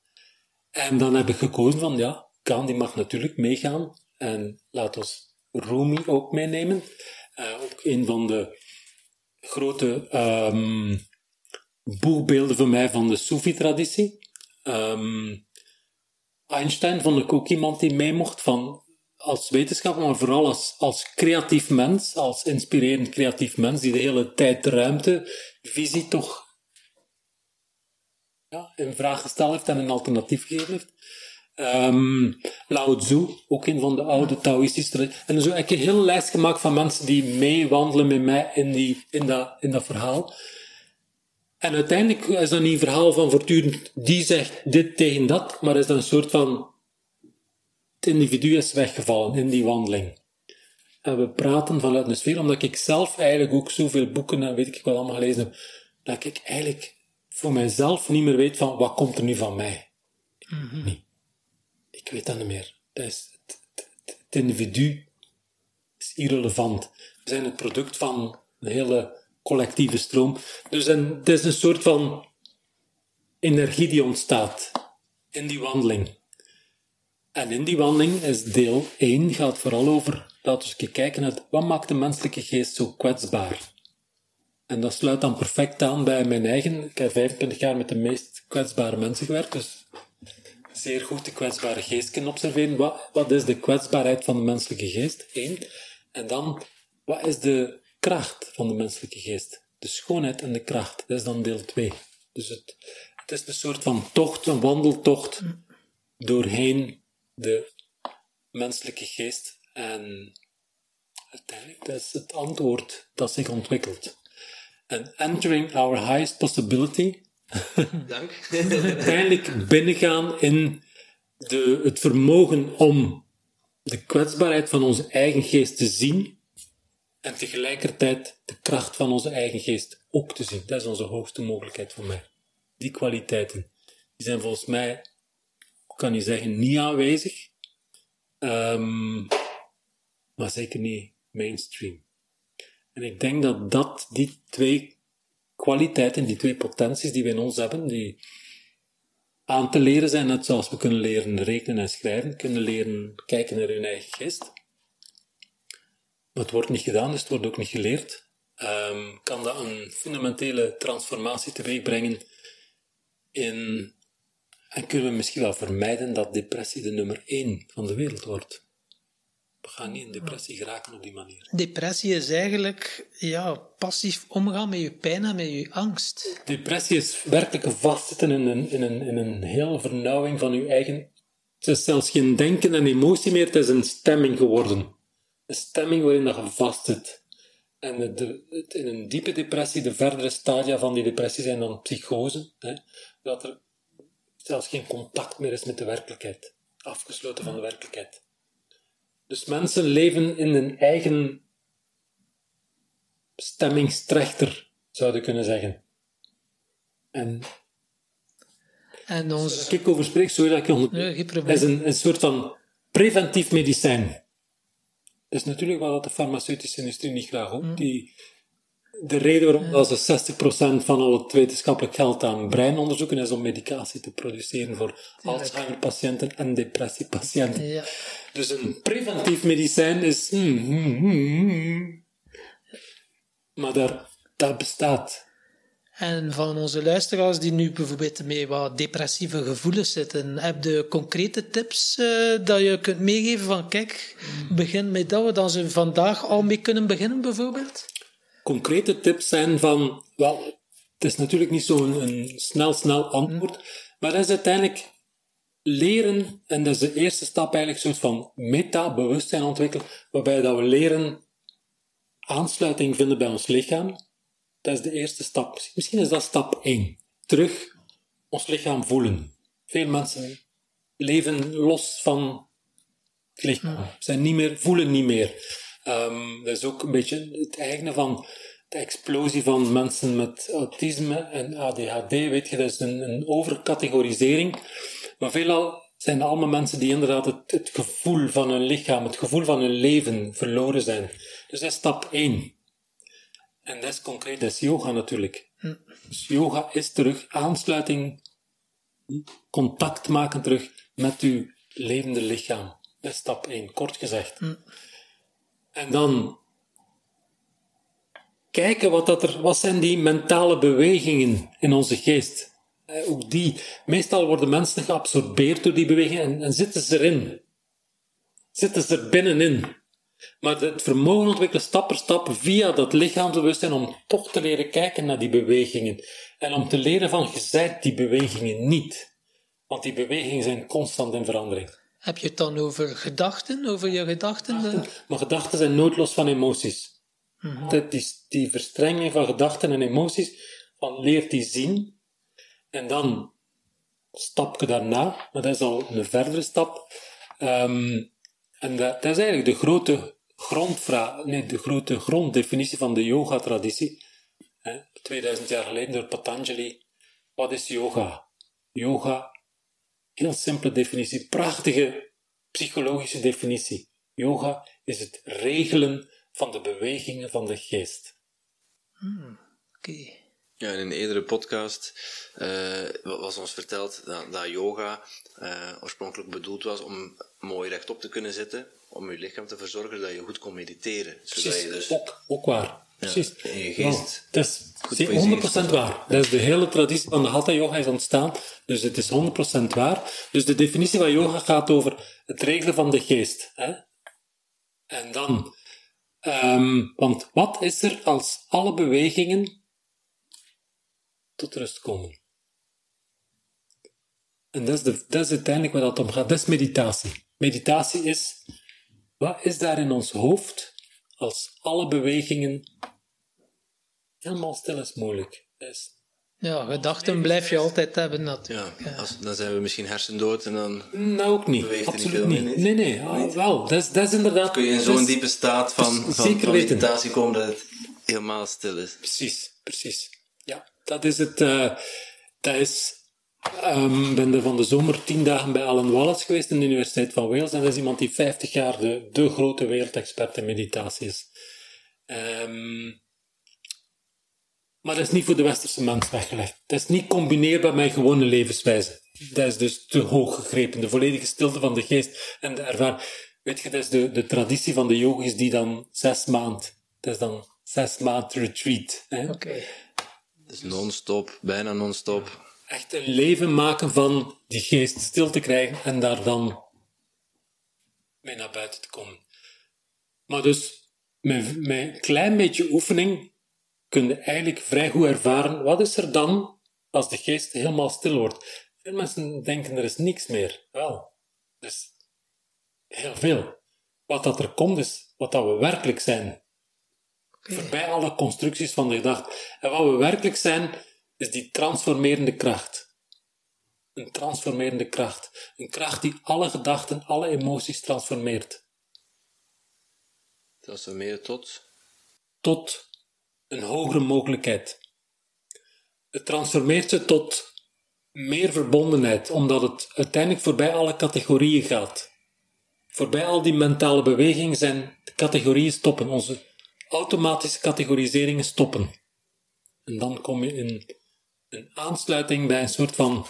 En dan heb ik gekozen van, ja, Gandhi mag natuurlijk meegaan en laat ons Rumi ook meenemen. Eh, ook een van de grote ehm boegbeelden voor mij van de Soefi-traditie. Ehm, Einstein vond ik ook iemand die mee mocht van, als wetenschapper, maar vooral als, als creatief mens, als inspirerend creatief mens, die de hele tijd ruimte, visie toch ja, in vraag gesteld heeft en een alternatief gegeven heeft. Ehm Lao Tzu, ook een van de oude Taoïstische. En zo heb ik een hele lijst gemaakt van mensen die meewandelen met mij in, die, in, dat, in dat verhaal. En uiteindelijk is dat niet een verhaal van voortdurend die zegt dit tegen dat, maar is dat een soort van het individu is weggevallen in die wandeling. En we praten vanuit een sfeer, omdat ik zelf eigenlijk ook zoveel boeken en weet ik wat allemaal gelezen heb, dat ik eigenlijk voor mijzelf niet meer weet van wat komt er nu van mij. Nee. Ik weet dat niet meer. Dat het, individu is irrelevant. We zijn het product van een hele collectieve stroom. Dus het is een soort van energie die ontstaat in die wandeling. En in die wandeling is deel 1 gaat vooral over, laten we kijken naar wat maakt de menselijke geest zo kwetsbaar. En dat sluit dan perfect aan bij mijn eigen. Ik heb 25 jaar met de meest kwetsbare mensen gewerkt, dus zeer goed de kwetsbare geest kunnen observeren. Wat, wat is de kwetsbaarheid van de menselijke geest? Eén. En dan, wat is de kracht van de menselijke geest? de schoonheid en de kracht. Dat is dan deel 2. Dus het, het is een soort van tocht, een wandeltocht doorheen de menselijke geest. En uiteindelijk, dat is het antwoord dat zich ontwikkelt. En entering our highest possibility, Dank. uiteindelijk binnengaan in de, het vermogen om de kwetsbaarheid van onze eigen geest te zien en tegelijkertijd de kracht van onze eigen geest ook te zien. Dat is onze hoogste mogelijkheid voor mij. Die kwaliteiten, die zijn volgens mij, kan je zeggen, niet aanwezig, Ehm, maar zeker niet mainstream. En ik denk dat dat, die twee kwaliteiten, die twee potenties die we in ons hebben, die aan te leren zijn, net zoals we kunnen leren rekenen en schrijven, kunnen leren kijken naar hun eigen geest. Het wordt niet gedaan, dus het wordt ook niet geleerd. Ehm, kan dat een fundamentele transformatie teweeg brengen in... En kunnen we misschien wel vermijden dat depressie de nummer één van de wereld wordt. We gaan niet in depressie geraken op die manier. Depressie is eigenlijk ja, passief omgaan met je pijn en met je angst. Depressie is werkelijk vastzitten in een, in een, in een hele vernauwing van je eigen... Het is zelfs geen denken en emotie meer, het is een stemming geworden. Een stemming waarin dat je vastzit. En de, in een diepe depressie, de verdere stadia van die depressie zijn dan psychose. Hè, dat er zelfs geen contact meer is met de werkelijkheid. Afgesloten van de werkelijkheid. Dus mensen leven in hun eigen stemmingstrechter, zouden we kunnen zeggen. En En als ons... ik over spreek, sorry dat ik je. Nee, is een, een soort van preventief medicijn. Dat is natuurlijk wel dat de farmaceutische industrie niet graag Mm. ook. Die, de reden waarom dat ze 60% van al het wetenschappelijk geld aan breinonderzoeken is om medicatie te produceren voor Alzheimer-patiënten en depressiepatiënten. Ja. Dus een preventief medicijn is. hmm, hmm, hmm. Maar daar, dat bestaat. En van onze luisteraars die nu bijvoorbeeld met wat depressieve gevoelens zitten, heb je concrete tips eh, dat je kunt meegeven van kijk, begin met dat we dan ze vandaag al mee kunnen beginnen bijvoorbeeld? Concrete tips zijn van, wel, het is natuurlijk niet zo'n snel, snel antwoord, maar dat is uiteindelijk leren, en dat is de eerste stap eigenlijk, een soort van meta-bewustzijn ontwikkelen, waarbij dat we leren aansluiting vinden bij ons lichaam. Dat is de eerste stap. Misschien is dat stap 1. Terug ons lichaam voelen. Veel mensen leven los van het lichaam. Zijn niet meer, voelen niet meer. Ehm, dat is ook een beetje het eigene van de explosie van mensen met autisme en ADHD. Weet je, dat is een, een overcategorisering. Maar veelal zijn allemaal mensen die inderdaad het, het gevoel van hun lichaam, het gevoel van hun leven verloren zijn. Dus dat is stap 1. En dat is concreet, dat is yoga natuurlijk. Dus yoga is terug aansluiting, contact maken terug met uw levende lichaam. Dat is stap 1, kort gezegd. En dan kijken wat, dat er, wat zijn die mentale bewegingen in onze geest. Eh, Ook die, meestal worden mensen geabsorbeerd door die bewegingen en, en zitten ze erin. Zitten ze er binnenin. Maar het vermogen ontwikkelen stap per stap via dat lichaamsbewustzijn om toch te leren kijken naar die bewegingen. En om te leren van, je die bewegingen niet. Want die bewegingen zijn constant in verandering. Heb je het dan over gedachten, over je gedachten? de- Maar gedachten zijn nooit los van emoties. Dat die, die verstrenging van gedachten en emoties, van leert die zien. En dan stapje daarna, maar dat is al een verdere stap. Ehm, en dat, dat is eigenlijk de grote grondvraag, nee, de grote gronddefinitie van de yoga-traditie. Hè, 2000 jaar geleden door Patanjali. Wat is yoga? Yoga, heel simpele definitie, prachtige psychologische definitie. Yoga is het regelen van de bewegingen van de geest. Oké. Ja, in een eerdere podcast eh, was ons verteld dat, dat yoga eh, oorspronkelijk bedoeld was om mooi rechtop te kunnen zitten, om je lichaam te verzorgen dat je goed kon mediteren. Zodat Precies, je dus ook, ook waar. Precies. je geest Ja, het is goed zeer- voor je 100% waar. Dat is de hele traditie van de Hatha Yoga is ontstaan, dus het is 100% waar. Dus de definitie van yoga gaat over het regelen van de geest. Hè? En dan, ehm, want wat is er als alle bewegingen tot rust komen. En dat is, de, dat is uiteindelijk waar dat om gaat. Dat is meditatie. Meditatie is, wat is daar in ons hoofd als alle bewegingen helemaal stil is moeilijk? Is Ja, gedachten blijf je altijd hebben natuurlijk. Ja, als, dan zijn we misschien hersendood en dan Nou, ook niet. Beweegt er niet Absoluut veel niet. meer, Nee, nee. ah, wel, dat is, dat is inderdaad... kun je in zo'n diepe staat van, Dus van, zeker van weten. meditatie komen dat het helemaal stil is. Precies, precies. Ja, dat is het. eh, dat is... ehm, ben er van de zomer tien dagen bij Alan Wallace geweest in de Universiteit van Wales. En dat is iemand die 50 jaar de, de grote wereldexpert in meditatie is. Ehm, maar dat is niet voor de westerse mens weggelegd. Dat is niet combineerbaar met gewone levenswijze. Dat is dus te hoog gegrepen. De volledige stilte van de geest en de ervaring. Weet je, dat is de, de traditie van de yogis die dan zes maand, dat is dan zes maand retreat. Hè? Oké. Dus non-stop, bijna non-stop. Echt een leven maken van die geest stil te krijgen en daar dan mee naar buiten te komen. Maar dus, met, met een klein beetje oefening kun je eigenlijk vrij goed ervaren, wat is er dan als de geest helemaal stil wordt? Veel mensen denken er is niks meer. Wel, er is heel veel. Wat dat er komt is wat dat we werkelijk zijn. Voorbij alle constructies van de gedachte. En wat we werkelijk zijn, is die transformerende kracht. Een transformerende kracht. Een kracht die alle gedachten, alle emoties transformeert. Transformeren tot. Tot een hogere mogelijkheid. Het transformeert ze tot meer verbondenheid, omdat het uiteindelijk voorbij alle categorieën gaat. Voorbij al die mentale bewegingen zijn de categorieën stoppen. Onze automatische categoriseringen stoppen. En dan kom je in een aansluiting bij een soort van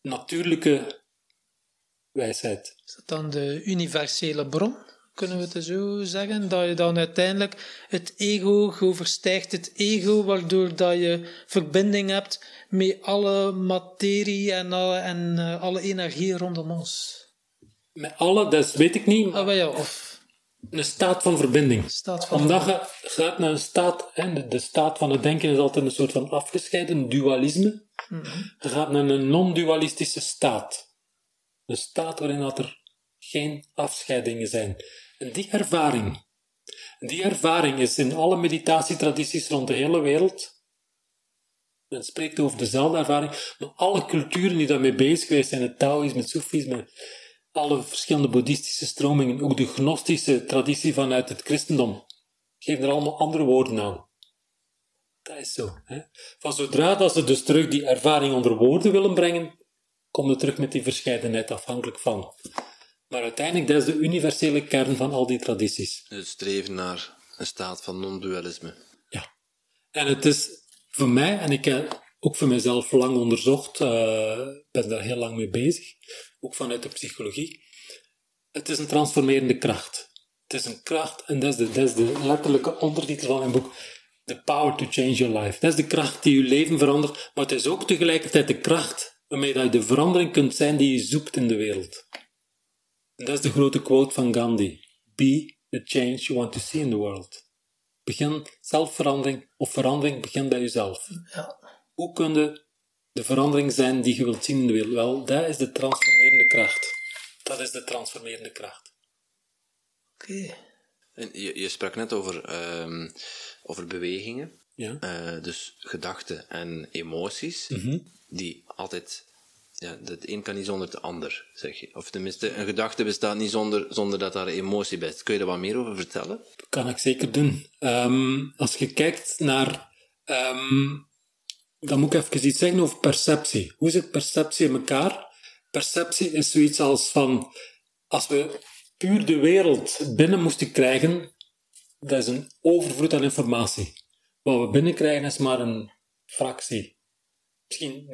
natuurlijke wijsheid. Is dat dan de universele bron? Kunnen we het zo zeggen? Dat je dan uiteindelijk het ego overstijgt het ego, waardoor dat je verbinding hebt met alle materie en alle, en, eh, alle energie rondom ons. Met alle, dat weet ik niet, maar Ah, ja, of een staat van verbinding. staat van... Omdat je gaat naar een staat, hè, de, de staat van het denken is altijd een soort van afgescheiden dualisme. Je gaat naar een non-dualistische staat. Een staat waarin dat er geen afscheidingen zijn. Die ervaring, die ervaring is in alle meditatietradities rond de hele wereld. Men spreekt over dezelfde ervaring, maar alle culturen die daarmee bezig geweest zijn, het Taoïsme, het Soefisme, alle verschillende boeddhistische stromingen, ook de gnostische traditie vanuit het christendom, geven er allemaal andere woorden aan. Dat is zo. Hè? Van zodra dat ze dus terug die ervaring onder woorden willen brengen, komen ze terug met die verscheidenheid afhankelijk van. Maar uiteindelijk, dat is de universele kern van al die tradities. Het streven naar een staat van non-dualisme. Ja. En het is voor mij, en ik heb ook voor mezelf lang onderzocht, eh ben daar heel lang mee bezig, ook vanuit de psychologie. Het is een transformerende kracht. Het is een kracht, en dat is de, dat is de letterlijke ondertitel van mijn boek, The Power to Change Your Life. Dat is de kracht die je leven verandert, maar het is ook tegelijkertijd de kracht waarmee je de verandering kunt zijn die je zoekt in de wereld. Dat is de grote quote van Gandhi. Be the change you want to see in the world. Begin zelfverandering, of verandering begint bij jezelf. Ja. Hoe kun je de verandering zijn die je wilt zien in de wereld? Wel, dat is de transformerende kracht. Dat is de transformerende kracht. Oké. En je, je sprak net over, ehm, over bewegingen. Ja? Eh, dus gedachten en emoties, die altijd... Ja, het een kan niet zonder het ander, zeg je. Of tenminste, een gedachte bestaat niet zonder, zonder dat daar emotie bij is. Kun je daar wat meer over vertellen? kan ik zeker doen. Ehm, als je kijkt naar. ehm, dan moet ik even iets zeggen over perceptie. Hoe zit perceptie in elkaar? Perceptie is zoiets als van. Als we puur de wereld binnen moesten krijgen, dat is een overvloed aan informatie. Wat we binnenkrijgen is maar een fractie. Misschien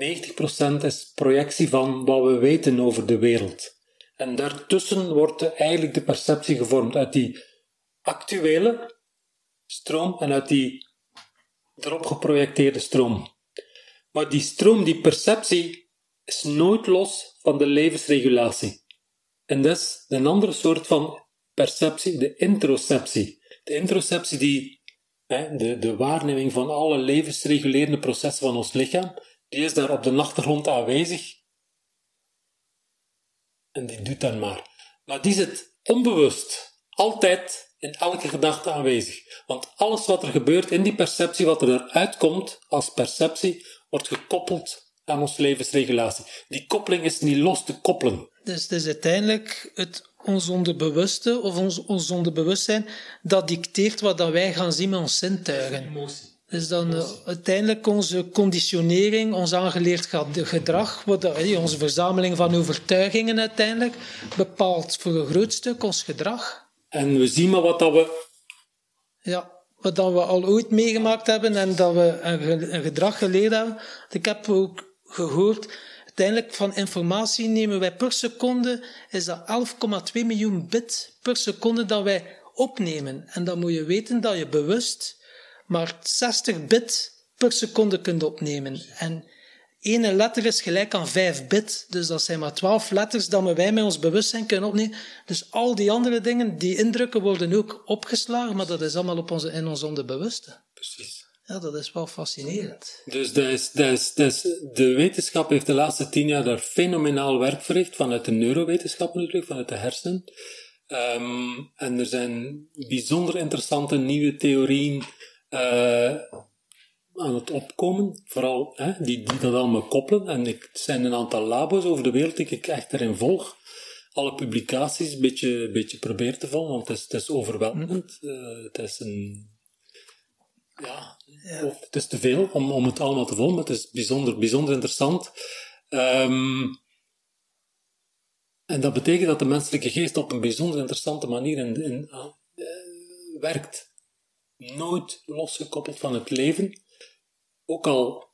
90% is projectie van wat we weten over de wereld. En daartussen wordt eigenlijk de perceptie gevormd uit die actuele stroom en uit die erop geprojecteerde stroom. Maar die stroom, die perceptie, is nooit los van de levensregulatie. En dat is een andere soort van perceptie, de introceptie. De introceptie die de waarneming van alle levensregulerende processen van ons lichaam, die is daar op de achtergrond aanwezig. En die doet dan maar. Maar die zit onbewust, altijd in elke gedachte aanwezig. Want alles wat er gebeurt in die perceptie, wat er eruit komt als perceptie, wordt gekoppeld aan onze levensregulatie. Die koppeling is niet los te koppelen. Dus het is uiteindelijk het, ons onderbewuste of ons, ons onderbewustzijn dat dicteert wat dat wij gaan zien met ons zintuigen. Dus dan uh, uiteindelijk onze conditionering, ons aangeleerd gedrag, wat, uh, onze verzameling van overtuigingen uiteindelijk, bepaalt voor een groot stuk ons gedrag. En we zien maar wat dat we... Ja, wat dat we al ooit meegemaakt hebben en dat we een, een gedrag geleerd hebben. Ik heb ook gehoord. Uiteindelijk van informatie nemen wij per seconde, is dat 11,2 miljoen bit per seconde dat wij opnemen. En dan moet je weten dat je bewust maar 60 bit per seconde kunt opnemen. En ene letter is gelijk aan 5 bit, dus dat zijn maar 12 letters dat wij met ons bewustzijn kunnen opnemen. Dus al die andere dingen, die indrukken worden ook opgeslagen, maar dat is allemaal op onze, in ons onderbewuste. Precies. Ja, dat is wel fascinerend. Dus, dat is, dat is, dat is, de wetenschap heeft de laatste tien jaar daar fenomenaal werk verricht, vanuit de neurowetenschap natuurlijk, vanuit de hersenen. Um, en er zijn bijzonder interessante nieuwe theorieën uh, aan het opkomen, vooral hè, die, die dat allemaal koppelen. En ik, er zijn een aantal labo's over de wereld die ik echt erin volg. Alle publicaties een beetje, beetje probeer te volgen, want het is, het is overweldigend. Uh, het is een ja, ja. het is te veel om, om het allemaal te volgen, maar het is bijzonder, bijzonder interessant. Um, en dat betekent dat de menselijke geest op een bijzonder interessante manier in, in, uh, werkt. Nooit losgekoppeld van het leven. Ook al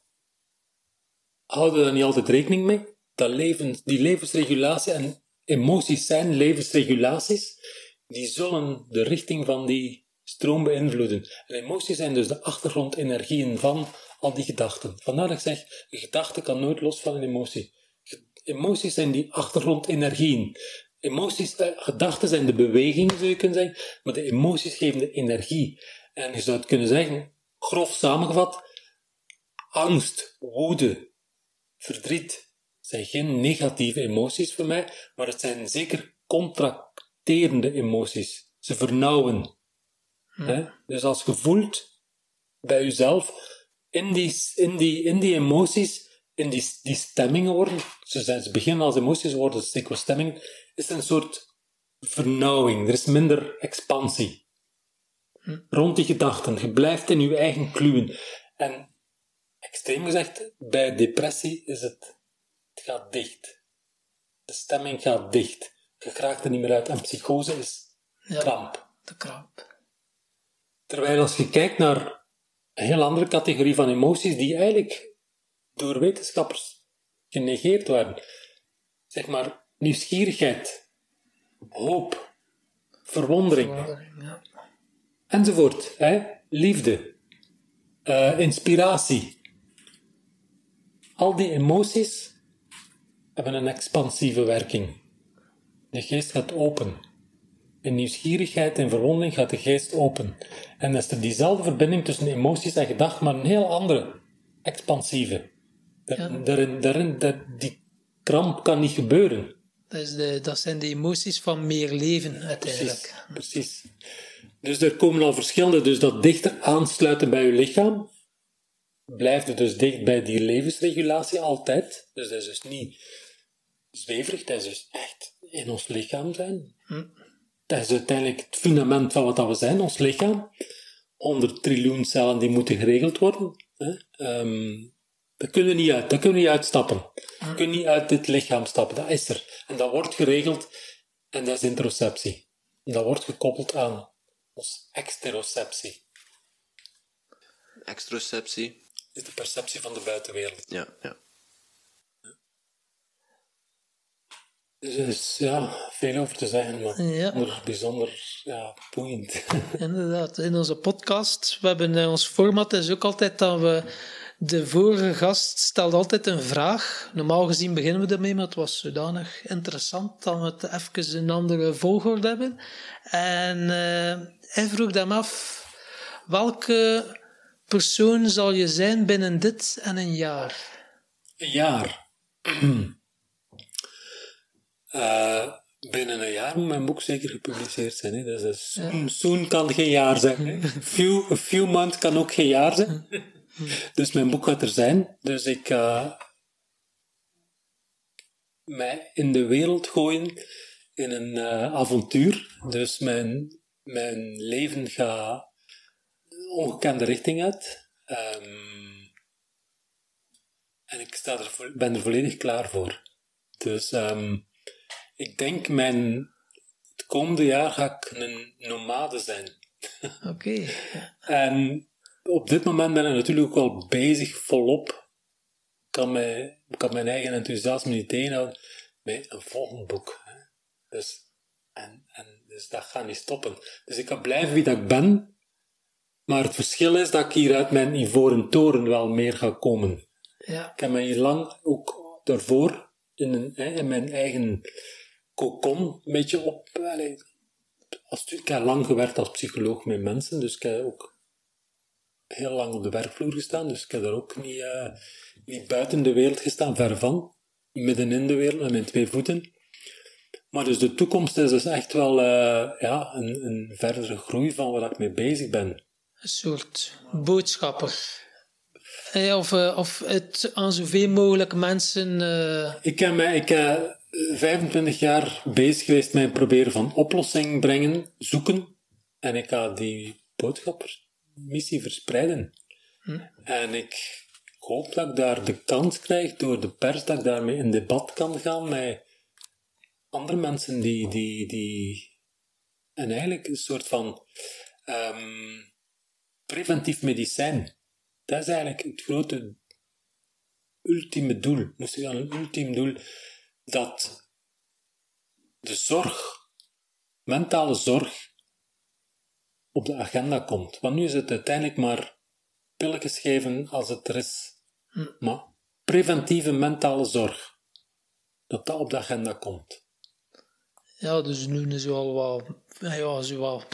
houden we daar niet altijd rekening mee. Dat leven, die levensregulatie en emoties zijn levensregulaties. Die zullen de richting van die stroom beïnvloeden. En emoties zijn dus de achtergrondenergieën van al die gedachten. Vandaar dat ik zeg, een gedachte kan nooit los van een emotie. Emoties zijn die achtergrondenergieën. Emoties, eh, gedachten zijn de beweging, zou je kunnen zeggen, maar de emoties geven de energie. En je zou het kunnen zeggen, grof samengevat, angst, woede, verdriet zijn geen negatieve emoties voor mij, maar het zijn zeker contracterende emoties. Ze vernauwen, dus als je voelt bij jezelf, in die, in die, in die emoties, in die, die stemmingen worden, ze, zijn, ze beginnen als emoties, worden dikwijls stemmingen, is een soort vernauwing. Er is minder expansie. Rond die gedachten. Je blijft in je eigen kluwen. En extreem gezegd, bij depressie is het, het gaat dicht. De stemming gaat dicht. Je raakt er niet meer uit. En psychose is ja, kramp. De kramp. Terwijl als je kijkt naar een heel andere categorie van emoties die eigenlijk door wetenschappers genegeerd werden, zeg maar nieuwsgierigheid, hoop, verwondering, ja. Enzovoort, hè? liefde, uh, inspiratie. Al die emoties hebben een expansieve werking. De geest gaat open. In nieuwsgierigheid en verwondering gaat de geest open. En dan is er diezelfde verbinding tussen emoties en gedachten, maar een heel andere, expansieve. Daarin, daarin, dat, die kramp kan niet gebeuren. Dat, is de, dat zijn de emoties van meer leven, uiteindelijk. Precies, precies. Dus er komen al verschillende, dus dat dichter aansluiten bij je lichaam, blijft dus dicht bij die levensregulatie altijd. Dus dat is dus niet zweverig, dat is dus echt in ons lichaam zijn. Hm dat is uiteindelijk het fundament van wat we zijn, ons lichaam. 100 triljoen cellen die moeten geregeld worden. Hè. Um, daar kunnen we niet uit. Daar kunnen we niet uitstappen. We kunnen niet uit dit lichaam stappen. Dat is er. En dat wordt geregeld. En dat is interoceptie. En dat wordt gekoppeld aan ons exteroceptie. Exteroceptie? Is de perceptie van de buitenwereld. Ja, ja. Dus er is ja, veel over te zeggen, maar ja. bijzonder ja, boeiend. Inderdaad, in onze podcast, we hebben uh, ons format is ook altijd dat we de vorige gast stelt altijd een vraag. Normaal gezien beginnen we ermee, maar het was zodanig interessant dat we het even een andere volgorde hebben. En uh, hij vroeg hem af, Welke persoon zal je zijn binnen dit en een jaar? Een jaar. Eh, binnen een jaar moet mijn boek zeker gepubliceerd zijn. Hè. Dus, dus soon, soon kan geen jaar zijn. Hè. Few, a few months kan ook geen jaar zijn. Dus mijn boek gaat er zijn. Dus ik ga mij in de wereld gooien in een eh, avontuur. Dus mijn, mijn leven gaat ongekende richting uit. Ehm, en ik sta er, ben er volledig klaar voor. Dus ehm, ik denk mijn, het komende jaar ga ik een nomade zijn. Oké. En op dit moment ben ik natuurlijk ook wel bezig volop. Ik kan, mij, kan mijn eigen enthousiasme niet tegenhouden met een volgend boek. hè. Dus, en, en, dus dat gaat niet stoppen. Dus ik ga blijven wie dat ik ben. Maar het verschil is dat ik hier uit mijn ivoren toren wel meer ga komen. Ja. Ik heb me hier lang ook daarvoor in, een, in mijn eigen cocon een beetje op. als, ik heb lang gewerkt als psycholoog met mensen, dus ik heb ook heel lang op de werkvloer gestaan, dus ik heb daar ook niet, eh, niet buiten de wereld gestaan, ver van. Midden in de wereld, met mijn twee voeten. Maar dus de toekomst is dus echt wel eh, ja, een, een verdere groei van waar ik mee bezig ben. Een soort boodschapper. Eh, Of, of het aan zoveel mogelijk mensen. Ik heb, mij, ik ben 25 jaar bezig geweest met het proberen van oplossing brengen, zoeken. En ik ga die boodschappersmissie verspreiden. En ik hoop dat ik daar de kans krijg door de pers, dat ik daarmee in debat kan gaan met andere mensen die... die, die en eigenlijk een soort van ehm, preventief medicijn. Dat is eigenlijk het grote ultieme doel, moest ik aan een ultiem doel, dat de zorg, mentale zorg, op de agenda komt. Want nu is het uiteindelijk maar pilletjes geven als het er is. Maar preventieve mentale zorg, dat dat op de agenda komt. ja, dus nu is wel wat. Ja, zo wat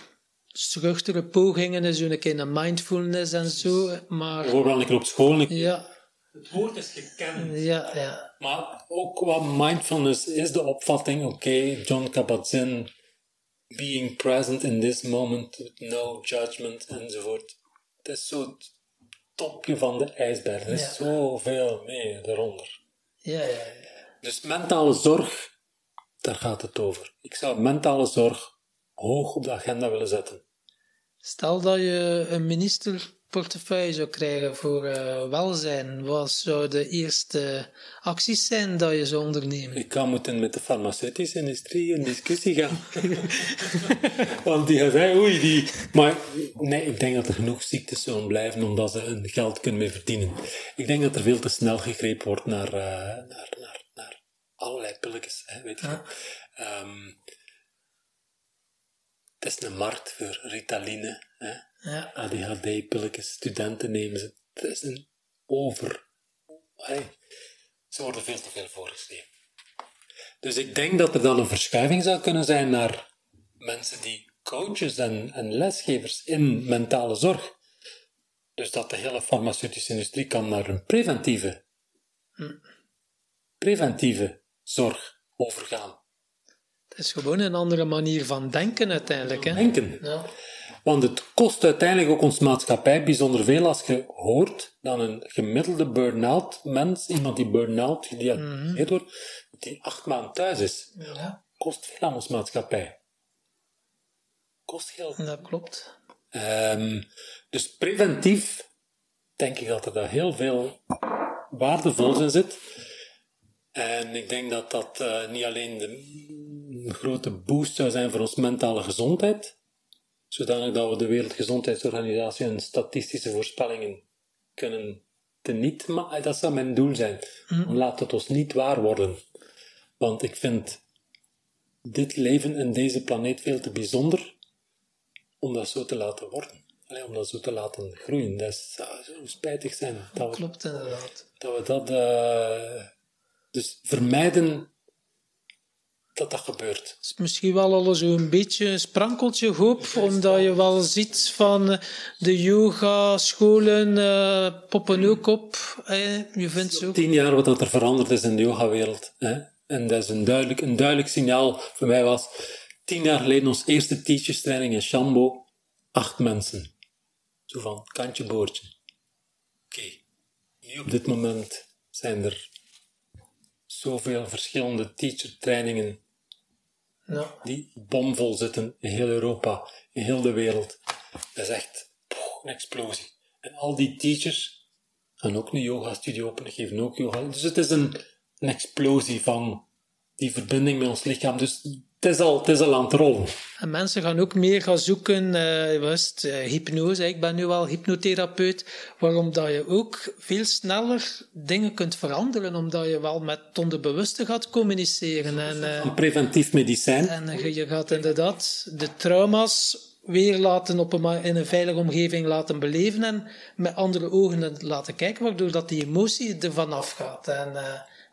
struchtere pogingen, zo een keer naar mindfulness en zo. Maar Bijvoorbeeld een keer op school. ik- ja, Het woord is gekend. ja, ja. Maar ook wat mindfulness is de opvatting, oké, John Kabat-Zinn, being present in this moment, with no judgment, enzovoort. Het is zo het topje van de ijsberg. Er is Ja. zoveel meer eronder. Ja, ja, ja. Dus mentale zorg, daar gaat het over. Ik zou mentale zorg hoog op de agenda willen zetten. Stel dat je een ministerportefeuille zou krijgen voor eh, welzijn. Wat zou de eerste acties zijn dat je zou ondernemen? Ik ga moeten met de farmaceutische industrie in discussie gaan. Want die gaan zeggen, oei, die... Maar nee, ik denk dat er genoeg ziektes zullen blijven omdat ze hun geld kunnen mee verdienen. Ik denk dat er veel te snel gegrepen wordt naar, eh, naar, naar, naar allerlei pilletjes, hè, weet je. Ehm, het is een markt voor Ritaline, hè. Ja. ADHD-pilletjes, studenten nemen ze. Het is een over... Hey, ze worden veel te veel voorgeschreven. Dus ik denk dat er dan een verschuiving zou kunnen zijn naar mensen die coaches en, en lesgevers in mentale zorg. Dus dat de hele farmaceutische industrie kan naar een preventieve, preventieve zorg overgaan. Het is gewoon een andere manier van denken uiteindelijk. Hè? Denken. Ja. Want het kost uiteindelijk ook ons maatschappij bijzonder veel als je hoort dat een gemiddelde burn-out mens, iemand die burn-out gediagnosticeerd wordt, die acht maanden thuis is, Ja, kost veel aan ons maatschappij. Kost geld. dat klopt. Ehm, dus preventief denk ik dat er daar heel veel waardevols in zit. En ik denk dat dat eh, niet alleen de een grote boost zou zijn voor onze mentale gezondheid, zodanig dat we de Wereldgezondheidsorganisatie en statistische voorspellingen kunnen teniet, maar dat zou mijn doel zijn. Laat het ons niet waar worden. Want ik vind dit leven en deze planeet veel te bijzonder om dat zo te laten worden. Allee, om dat zo te laten groeien. Dat zou zo spijtig zijn dat we, Klopt inderdaad. dat, we dat... eh, dus vermijden dat dat gebeurt. is misschien wel al zo'n beetje een sprankeltje hoop, omdat je wel ziet van eh, de yoga-scholen uh, poppen ook op. Je vindt zo. Tien jaar wat dat er veranderd is in de yogawereld. Hè? En dat is een duidelijk, een duidelijk signaal voor mij was tien jaar geleden ons eerste teachers training in Shambo. Acht mensen. Zo van, kantje boordje. Oké. Nu op dit moment zijn er zoveel verschillende teacher trainingen die bomvol zitten in heel Europa, in heel de wereld. Dat is echt een explosie. En al die teachers gaan ook een yoga-studio openen, geven ook yoga. Dus het is een, een explosie van die verbinding met ons lichaam. Dus het is al, het is al aan het rollen. En mensen gaan ook meer gaan zoeken, uh, was uh, hypnose. Ik ben nu al hypnotherapeut, waarom dat je ook veel sneller dingen kunt veranderen, omdat je wel met het onderbewuste gaat communiceren. En, uh, een preventief medicijn. En je gaat inderdaad de trauma's weer laten op een, in een veilige omgeving laten beleven en met andere ogen laten kijken, waardoor dat die emotie er vanaf gaat. En,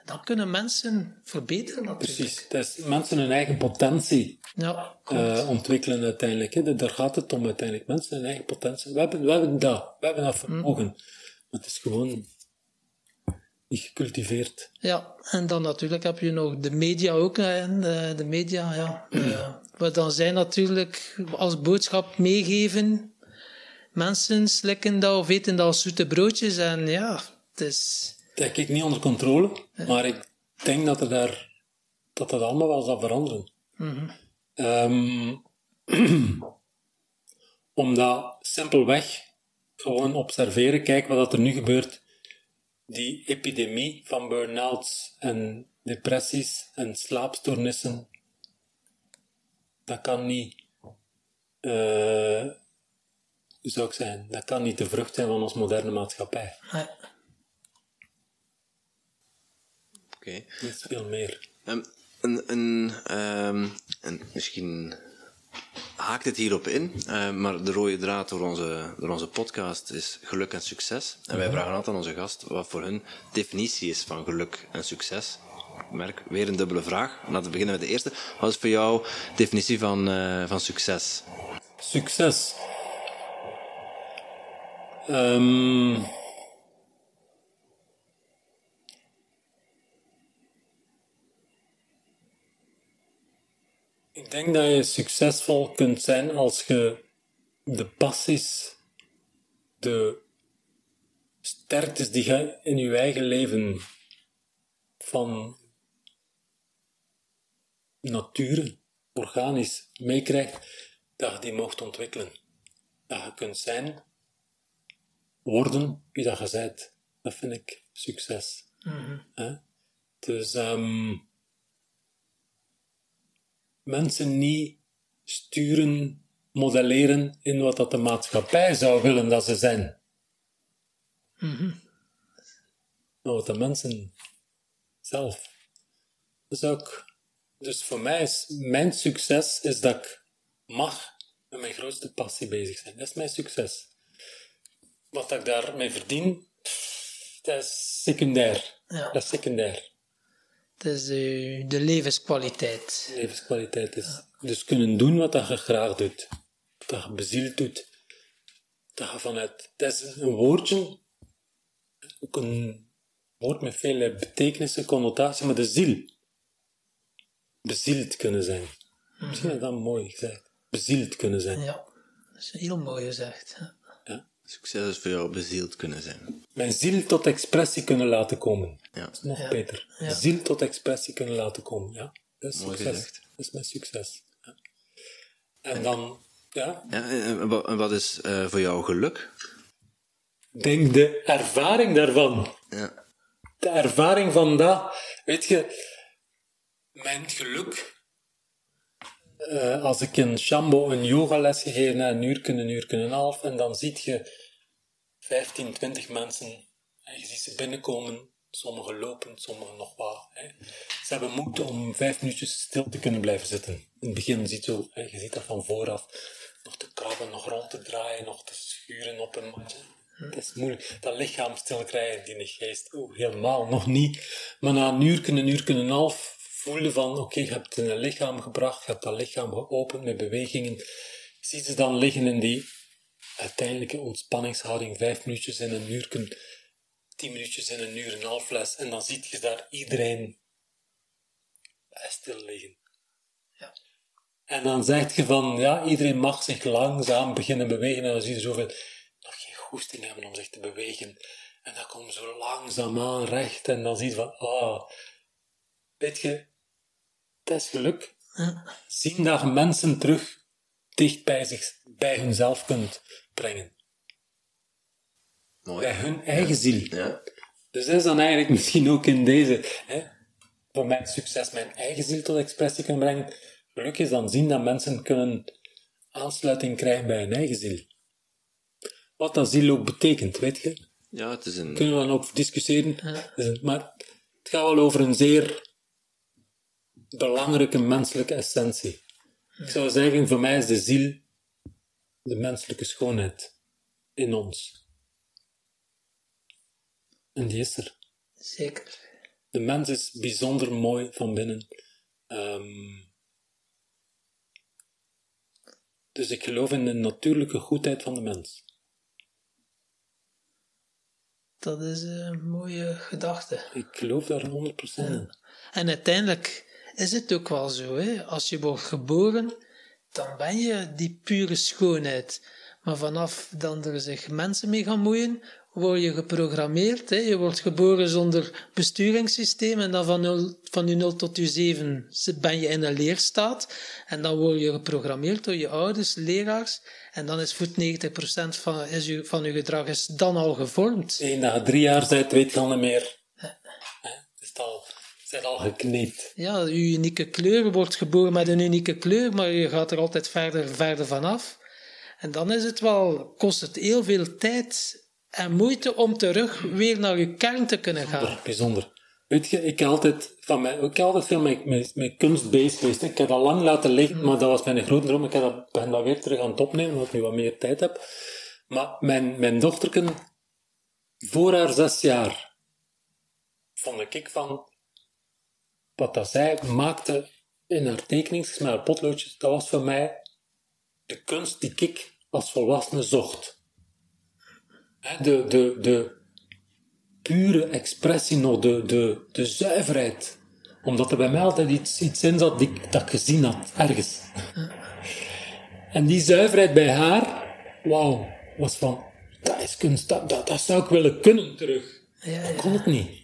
dan kunnen mensen verbeteren natuurlijk. Precies, mensen hun eigen potentie ja, uh, ontwikkelen uiteindelijk. Hè. Daar gaat het om uiteindelijk, mensen hun eigen potentie. We hebben, we hebben dat, we hebben dat vermogen. Mm. Maar het is gewoon niet gecultiveerd. Ja, en dan natuurlijk heb je nog de media ook. Hè. De, de media, ja. Uh, wat dan zij natuurlijk als boodschap meegeven. Mensen slikken dat of eten dat als zoete broodjes. En ja, het is heb ik niet onder controle, maar ik denk dat er daar, dat dat allemaal wel zal veranderen. Mm um, omdat simpelweg gewoon observeren, kijken wat er nu gebeurt. Die epidemie van burn-outs en depressies en slaapstoornissen, dat kan niet, uh, hoe zou ik zeggen, dat kan niet de vrucht zijn van onze moderne maatschappij. Nee. Oké. Niet veel meer. Um, een, een, um, een, misschien haakt het hierop in, uh, maar de rode draad door onze, door onze podcast is geluk en succes. En wij vragen altijd aan onze gast wat voor hun definitie is van geluk en succes. Ik merk weer een dubbele vraag. Laten we beginnen met de eerste. Wat is voor jou definitie van, uh, van succes? Succes. Um, Ik denk dat je succesvol kunt zijn als je de passies, de sterktes die je in je eigen leven van nature, organisch meekrijgt, dat je die mocht ontwikkelen. Dat je kunt zijn, worden wie dat je bent. Dat vind ik succes. Mm Dus um, mensen niet sturen, modelleren in wat dat de maatschappij zou willen dat ze zijn. Mm Maar wat de mensen zelf. Dus ook, dus voor mij is mijn succes is dat ik mag met mijn grootste passie bezig zijn. Dat is mijn succes. Wat ik daarmee verdien, dat is secundair. Ja. Dat is secundair. Het is de, de levenskwaliteit. Levenskwaliteit is dus kunnen doen wat dat je graag doet. Dat je bezield doet. Dat je vanuit... Dat is een woordje, ook een woord met veel betekenissen, connotatie, maar de ziel. Bezield kunnen zijn. Misschien is dat mooi gezegd. Bezield kunnen zijn. Ja, dat is heel mooi gezegd. Ja. Succes is voor jou bezield kunnen zijn. Mijn ziel tot expressie kunnen laten komen. Ja. Dat is nog Ja. beter. Ja. Ziel tot expressie kunnen laten komen. Ja, dat is Mooi succes. gezegd. Dat is mijn succes. Ja. En dan, ja, Ja, en wa- en wat is eh, voor jou geluk? denk de ervaring daarvan. Ja. De ervaring van dat, weet je, mijn geluk. eh, als ik in Shambo een yogales gegeven heb, een uur, een uur, een half, en dan zie je 15, 20 mensen, en je ziet ze binnenkomen, sommigen lopen, sommigen nog wat. Hè. Ze hebben moed om vijf minuutjes stil te kunnen blijven zitten. In het begin ziet zo, hè, je ziet dat van vooraf, nog te krabben, nog rond te draaien, nog te schuren op een matje. Het is moeilijk. Dat lichaam stil krijgen, die geest, oh, helemaal nog niet. Maar na een uur, een uur, een half, voelen van, oké, je hebt het in een lichaam gebracht, je hebt dat lichaam geopend met bewegingen. Zie ze dan liggen in die uiteindelijke ontspanningshouding, vijf minuutjes in een uur, tien minuutjes in een uur, een half les, en dan ziet je daar iedereen stil liggen. Ja. En dan zeg je van, ja, iedereen mag zich langzaam beginnen bewegen, en dan zie je zoveel nog geen goesting hebben om zich te bewegen. En dan komen ze zo langzaam aan recht, en dan zie je van, ah, weet je, het is geluk. Zien je mensen terug dicht bij, zich, bij hunzelf kunt brengen. Mooi. Bij hun eigen ziel. Ja. Dus dat is dan eigenlijk misschien ook in deze, hè, voor mijn succes, mijn eigen ziel tot expressie kunnen brengen. Geluk is dan zien dat mensen kunnen aansluiting krijgen bij hun eigen ziel. Wat dat ziel ook betekent, weet je? ja, het is een... Kunnen we dan ook discussiëren. Dus Maar het gaat wel over een zeer belangrijke menselijke essentie. Ik zou zeggen, voor mij is de ziel de menselijke schoonheid in ons. En die is er. Zeker. De mens is bijzonder mooi van binnen. Ehm, dus ik geloof in de natuurlijke goedheid van de mens. Dat is een mooie gedachte. Ik geloof daar 100% in. En uiteindelijk is het ook wel zo. Hè? Als je wordt geboren, dan ben je die pure schoonheid. Maar vanaf dan er zich mensen mee gaan moeien, word je geprogrammeerd. Hè? Je wordt geboren zonder besturingssysteem en dan van, 0, van je 0 tot je 7 ben je in een leerstaat. En dan word je geprogrammeerd door je ouders, leraars. En dan is voet 90% van, is je, van gedrag is dan al gevormd. Eén je drie jaar bent, weet je al niet meer. Hè? Is het al, zijn al gekneed. Ja, je unieke kleur wordt geboren met een unieke kleur, maar je gaat er altijd verder, verder vanaf. En dan is het wel, kost het heel veel tijd en moeite om terug weer naar je kern te kunnen gaan. Bijzonder, bijzonder. Weet je, ik heb altijd, van mij, ik heb altijd veel met, met, met kunst bezig geweest. Ik heb dat lang laten liggen, maar dat was mijn grote droom. Ik heb dat, ben dat weer terug aan het opnemen, omdat ik nu wat meer tijd heb. Maar mijn, mijn dochterken, voor haar zes jaar, vond ik van, wat dat zij maakte in haar tekeningen, met haar potloodjes, dat was voor mij de kunst die ik als volwassene zocht. De, de, de pure expressie nog, de, de, de zuiverheid. Omdat er bij mij altijd iets, iets in zat die, dat ik gezien had, ergens. En die zuiverheid bij haar, wauw, was van, dat is kunst, dat, dat, dat zou ik willen kunnen terug. Ja, Dat kon ik niet.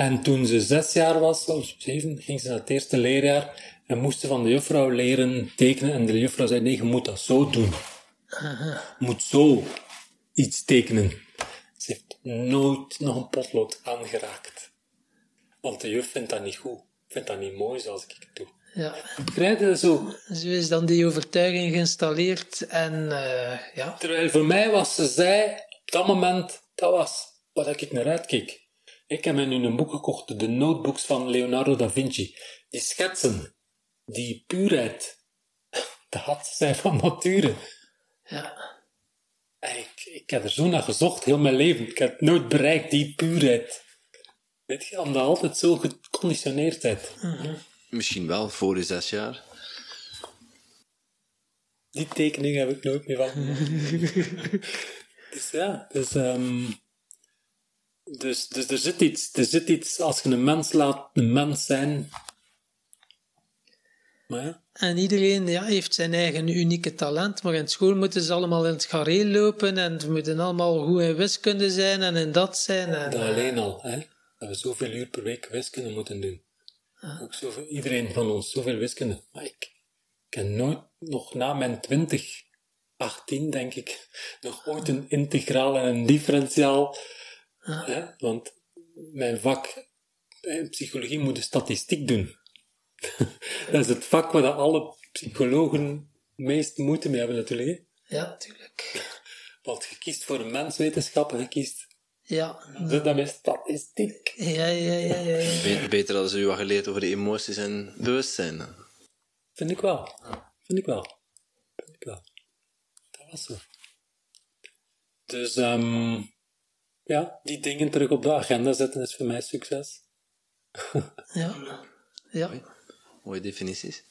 En toen ze zes jaar was, of zeven, ging ze naar het eerste leerjaar en moest ze van de juffrouw leren tekenen. En de juffrouw zei, nee, je moet dat zo doen. Je moet zo iets tekenen. Ze heeft nooit nog een potlood aangeraakt. Want de juf vindt dat niet goed. Vindt dat niet mooi zoals ik het doe. Ja. Begrijp je zo? Zo is dan die overtuiging geïnstalleerd en eh, ja, Terwijl voor mij was ze zij, op dat moment, dat was wat ik naar uitkeek. Ik heb me nu een boek gekocht, de notebooks van Leonardo da Vinci. Die schetsen, die puurheid, dat had zij van nature. ja, En ik, ik heb er zo naar gezocht, heel mijn leven. Ik heb nooit bereikt, die puurheid. Weet je, omdat altijd zo geconditioneerd bent. Misschien wel voor je zes jaar. Die tekening heb ik nooit meer van. dus ja, dus, ehm, dus, dus er zit iets, er zit iets, als je een mens laat een mens zijn. Maar ja, En iedereen ja, heeft zijn eigen unieke talent, maar in school moeten ze allemaal in het gareel lopen en ze moeten allemaal goed in wiskunde zijn en in dat zijn. En, dat alleen al, hè, dat we zoveel uur per week wiskunde moeten doen. Ook zoveel, iedereen van ons, zoveel wiskunde. Maar ik, heb nooit, nog na mijn 20, 18 denk ik, nog ooit een integraal en een differentiaal. Hè, want mijn vak, in psychologie, moet de statistiek doen. dat is het vak waar alle psychologen meest moeite mee hebben natuurlijk. hè. Ja, natuurlijk. Want je kiest voor een menswetenschap en je kiest... Ja, Dat dat is statistiek. ja, ja, ja. ja, ja. Be- Beter hadden ze u wat geleerd over de emoties en bewustzijn. Vind ik wel. Vind ik wel. Vind ik wel. Dat was zo. Dus, ehm ja, die dingen terug op de agenda zetten is voor mij succes. ja. Ja. Mooi. Mooie definities.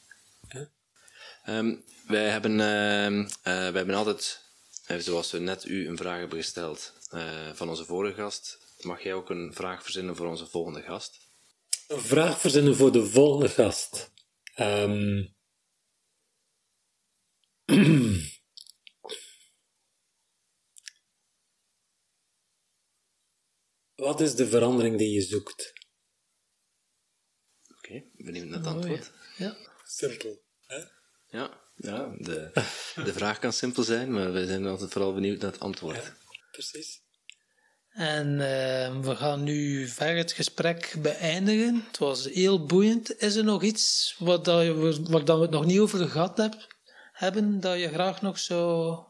Ehm, wij, hebben, ehm, eh, wij hebben altijd, eh, zoals we net u een vraag hebben gesteld eh, van onze vorige gast, mag jij ook een vraag verzinnen voor onze volgende gast? Een vraag verzinnen voor de volgende gast. Ehm. Wat is de verandering die je zoekt? Oké, benieuwd naar het antwoord. Ja. Simpel. Ja, ja de, de vraag kan simpel zijn, maar wij zijn altijd vooral benieuwd naar het antwoord. Precies. En eh, we gaan nu verder het gesprek beëindigen. Het was heel boeiend. Is er nog iets wat dat je, waar dat we het nog niet over gehad heb, hebben, dat je graag nog zo...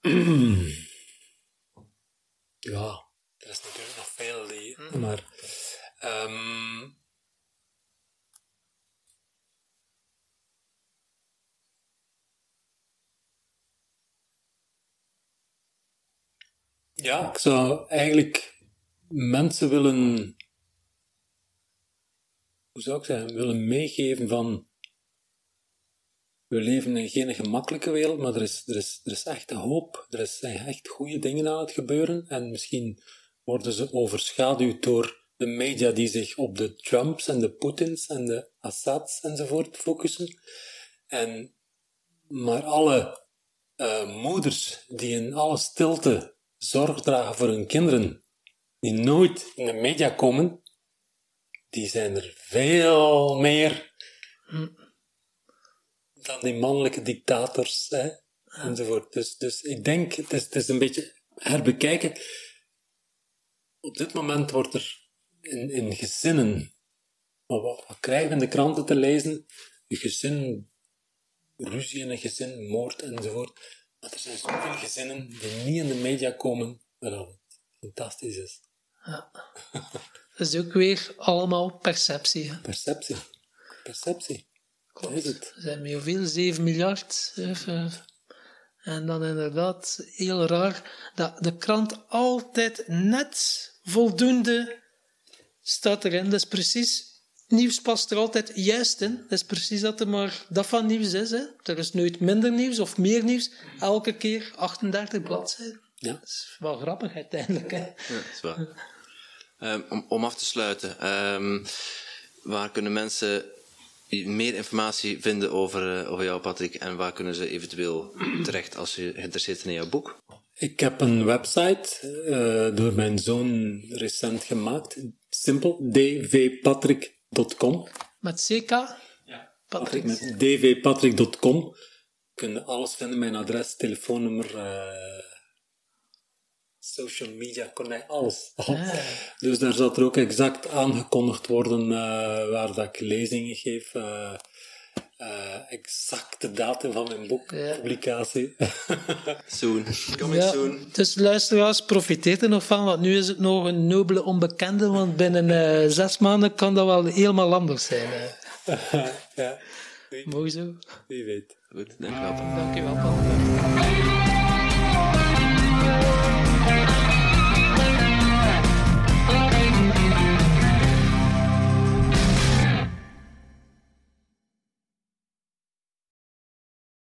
Ja, er is natuurlijk nog veel die, maar ehm, ja, ik zou eigenlijk mensen willen, hoe zou ik zeggen, willen meegeven van we leven in geen gemakkelijke wereld, maar er is, er is, er is echt hoop. Er zijn echt goede dingen aan het gebeuren. En misschien worden ze overschaduwd door de media die zich op de Trumps en de Poetins en de Assads enzovoort focussen. En, maar alle eh, moeders die in alle stilte zorg dragen voor hun kinderen, die nooit in de media komen, die zijn er veel meer dan die mannelijke dictators hè, enzovoort. Dus, dus ik denk, het is, het is een beetje herbekijken. Op dit moment wordt er in, in gezinnen, maar wat, wat krijgen we in de kranten te lezen? Een gezin, ruzie in een gezin, moord enzovoort. Maar er zijn zoveel gezinnen die niet in de media komen, dat het fantastisch is. Dat is ook weer allemaal perceptie. hè. Perceptie. Perceptie. Er zijn met hoeveel? 7 miljard. En dan inderdaad, heel raar, dat de krant altijd net voldoende staat erin. Dat is precies, nieuws past er altijd juist in. Dat is precies dat er maar dat van nieuws is. Hè. Er is nooit minder nieuws of meer nieuws. Elke keer 38 bladzijden. Ja. Dat is wel grappig uiteindelijk. Hè. Ja, dat is waar. Ehm, om, om af te sluiten, ehm, waar kunnen mensen meer informatie vinden over, eh, over jou, Patrick? En waar kunnen ze eventueel terecht als ze geïnteresseerd zijn in jouw boek? Ik heb een website eh, door mijn zoon recent gemaakt. Simpel, dvpatrick.com. Met CK? Ja. Patrick. Met dvpatrick.com kun je alles vinden, mijn adres, telefoonnummer, eh, social media, connect, alles. alles. Dus daar zal er ook exact aangekondigd worden eh, waar dat ik lezingen geef. eh, eh, exacte datum van mijn boek, Ja. publicatie. Soon. Coming Ja, soon. dus luisteraars, profiteer er nog van, want nu is het nog een nobele onbekende, want binnen eh, zes maanden kan dat wel helemaal anders zijn. ja, wie, Mooi zo. wie weet. Goed, dankjewel. Dank je wel, Patrick.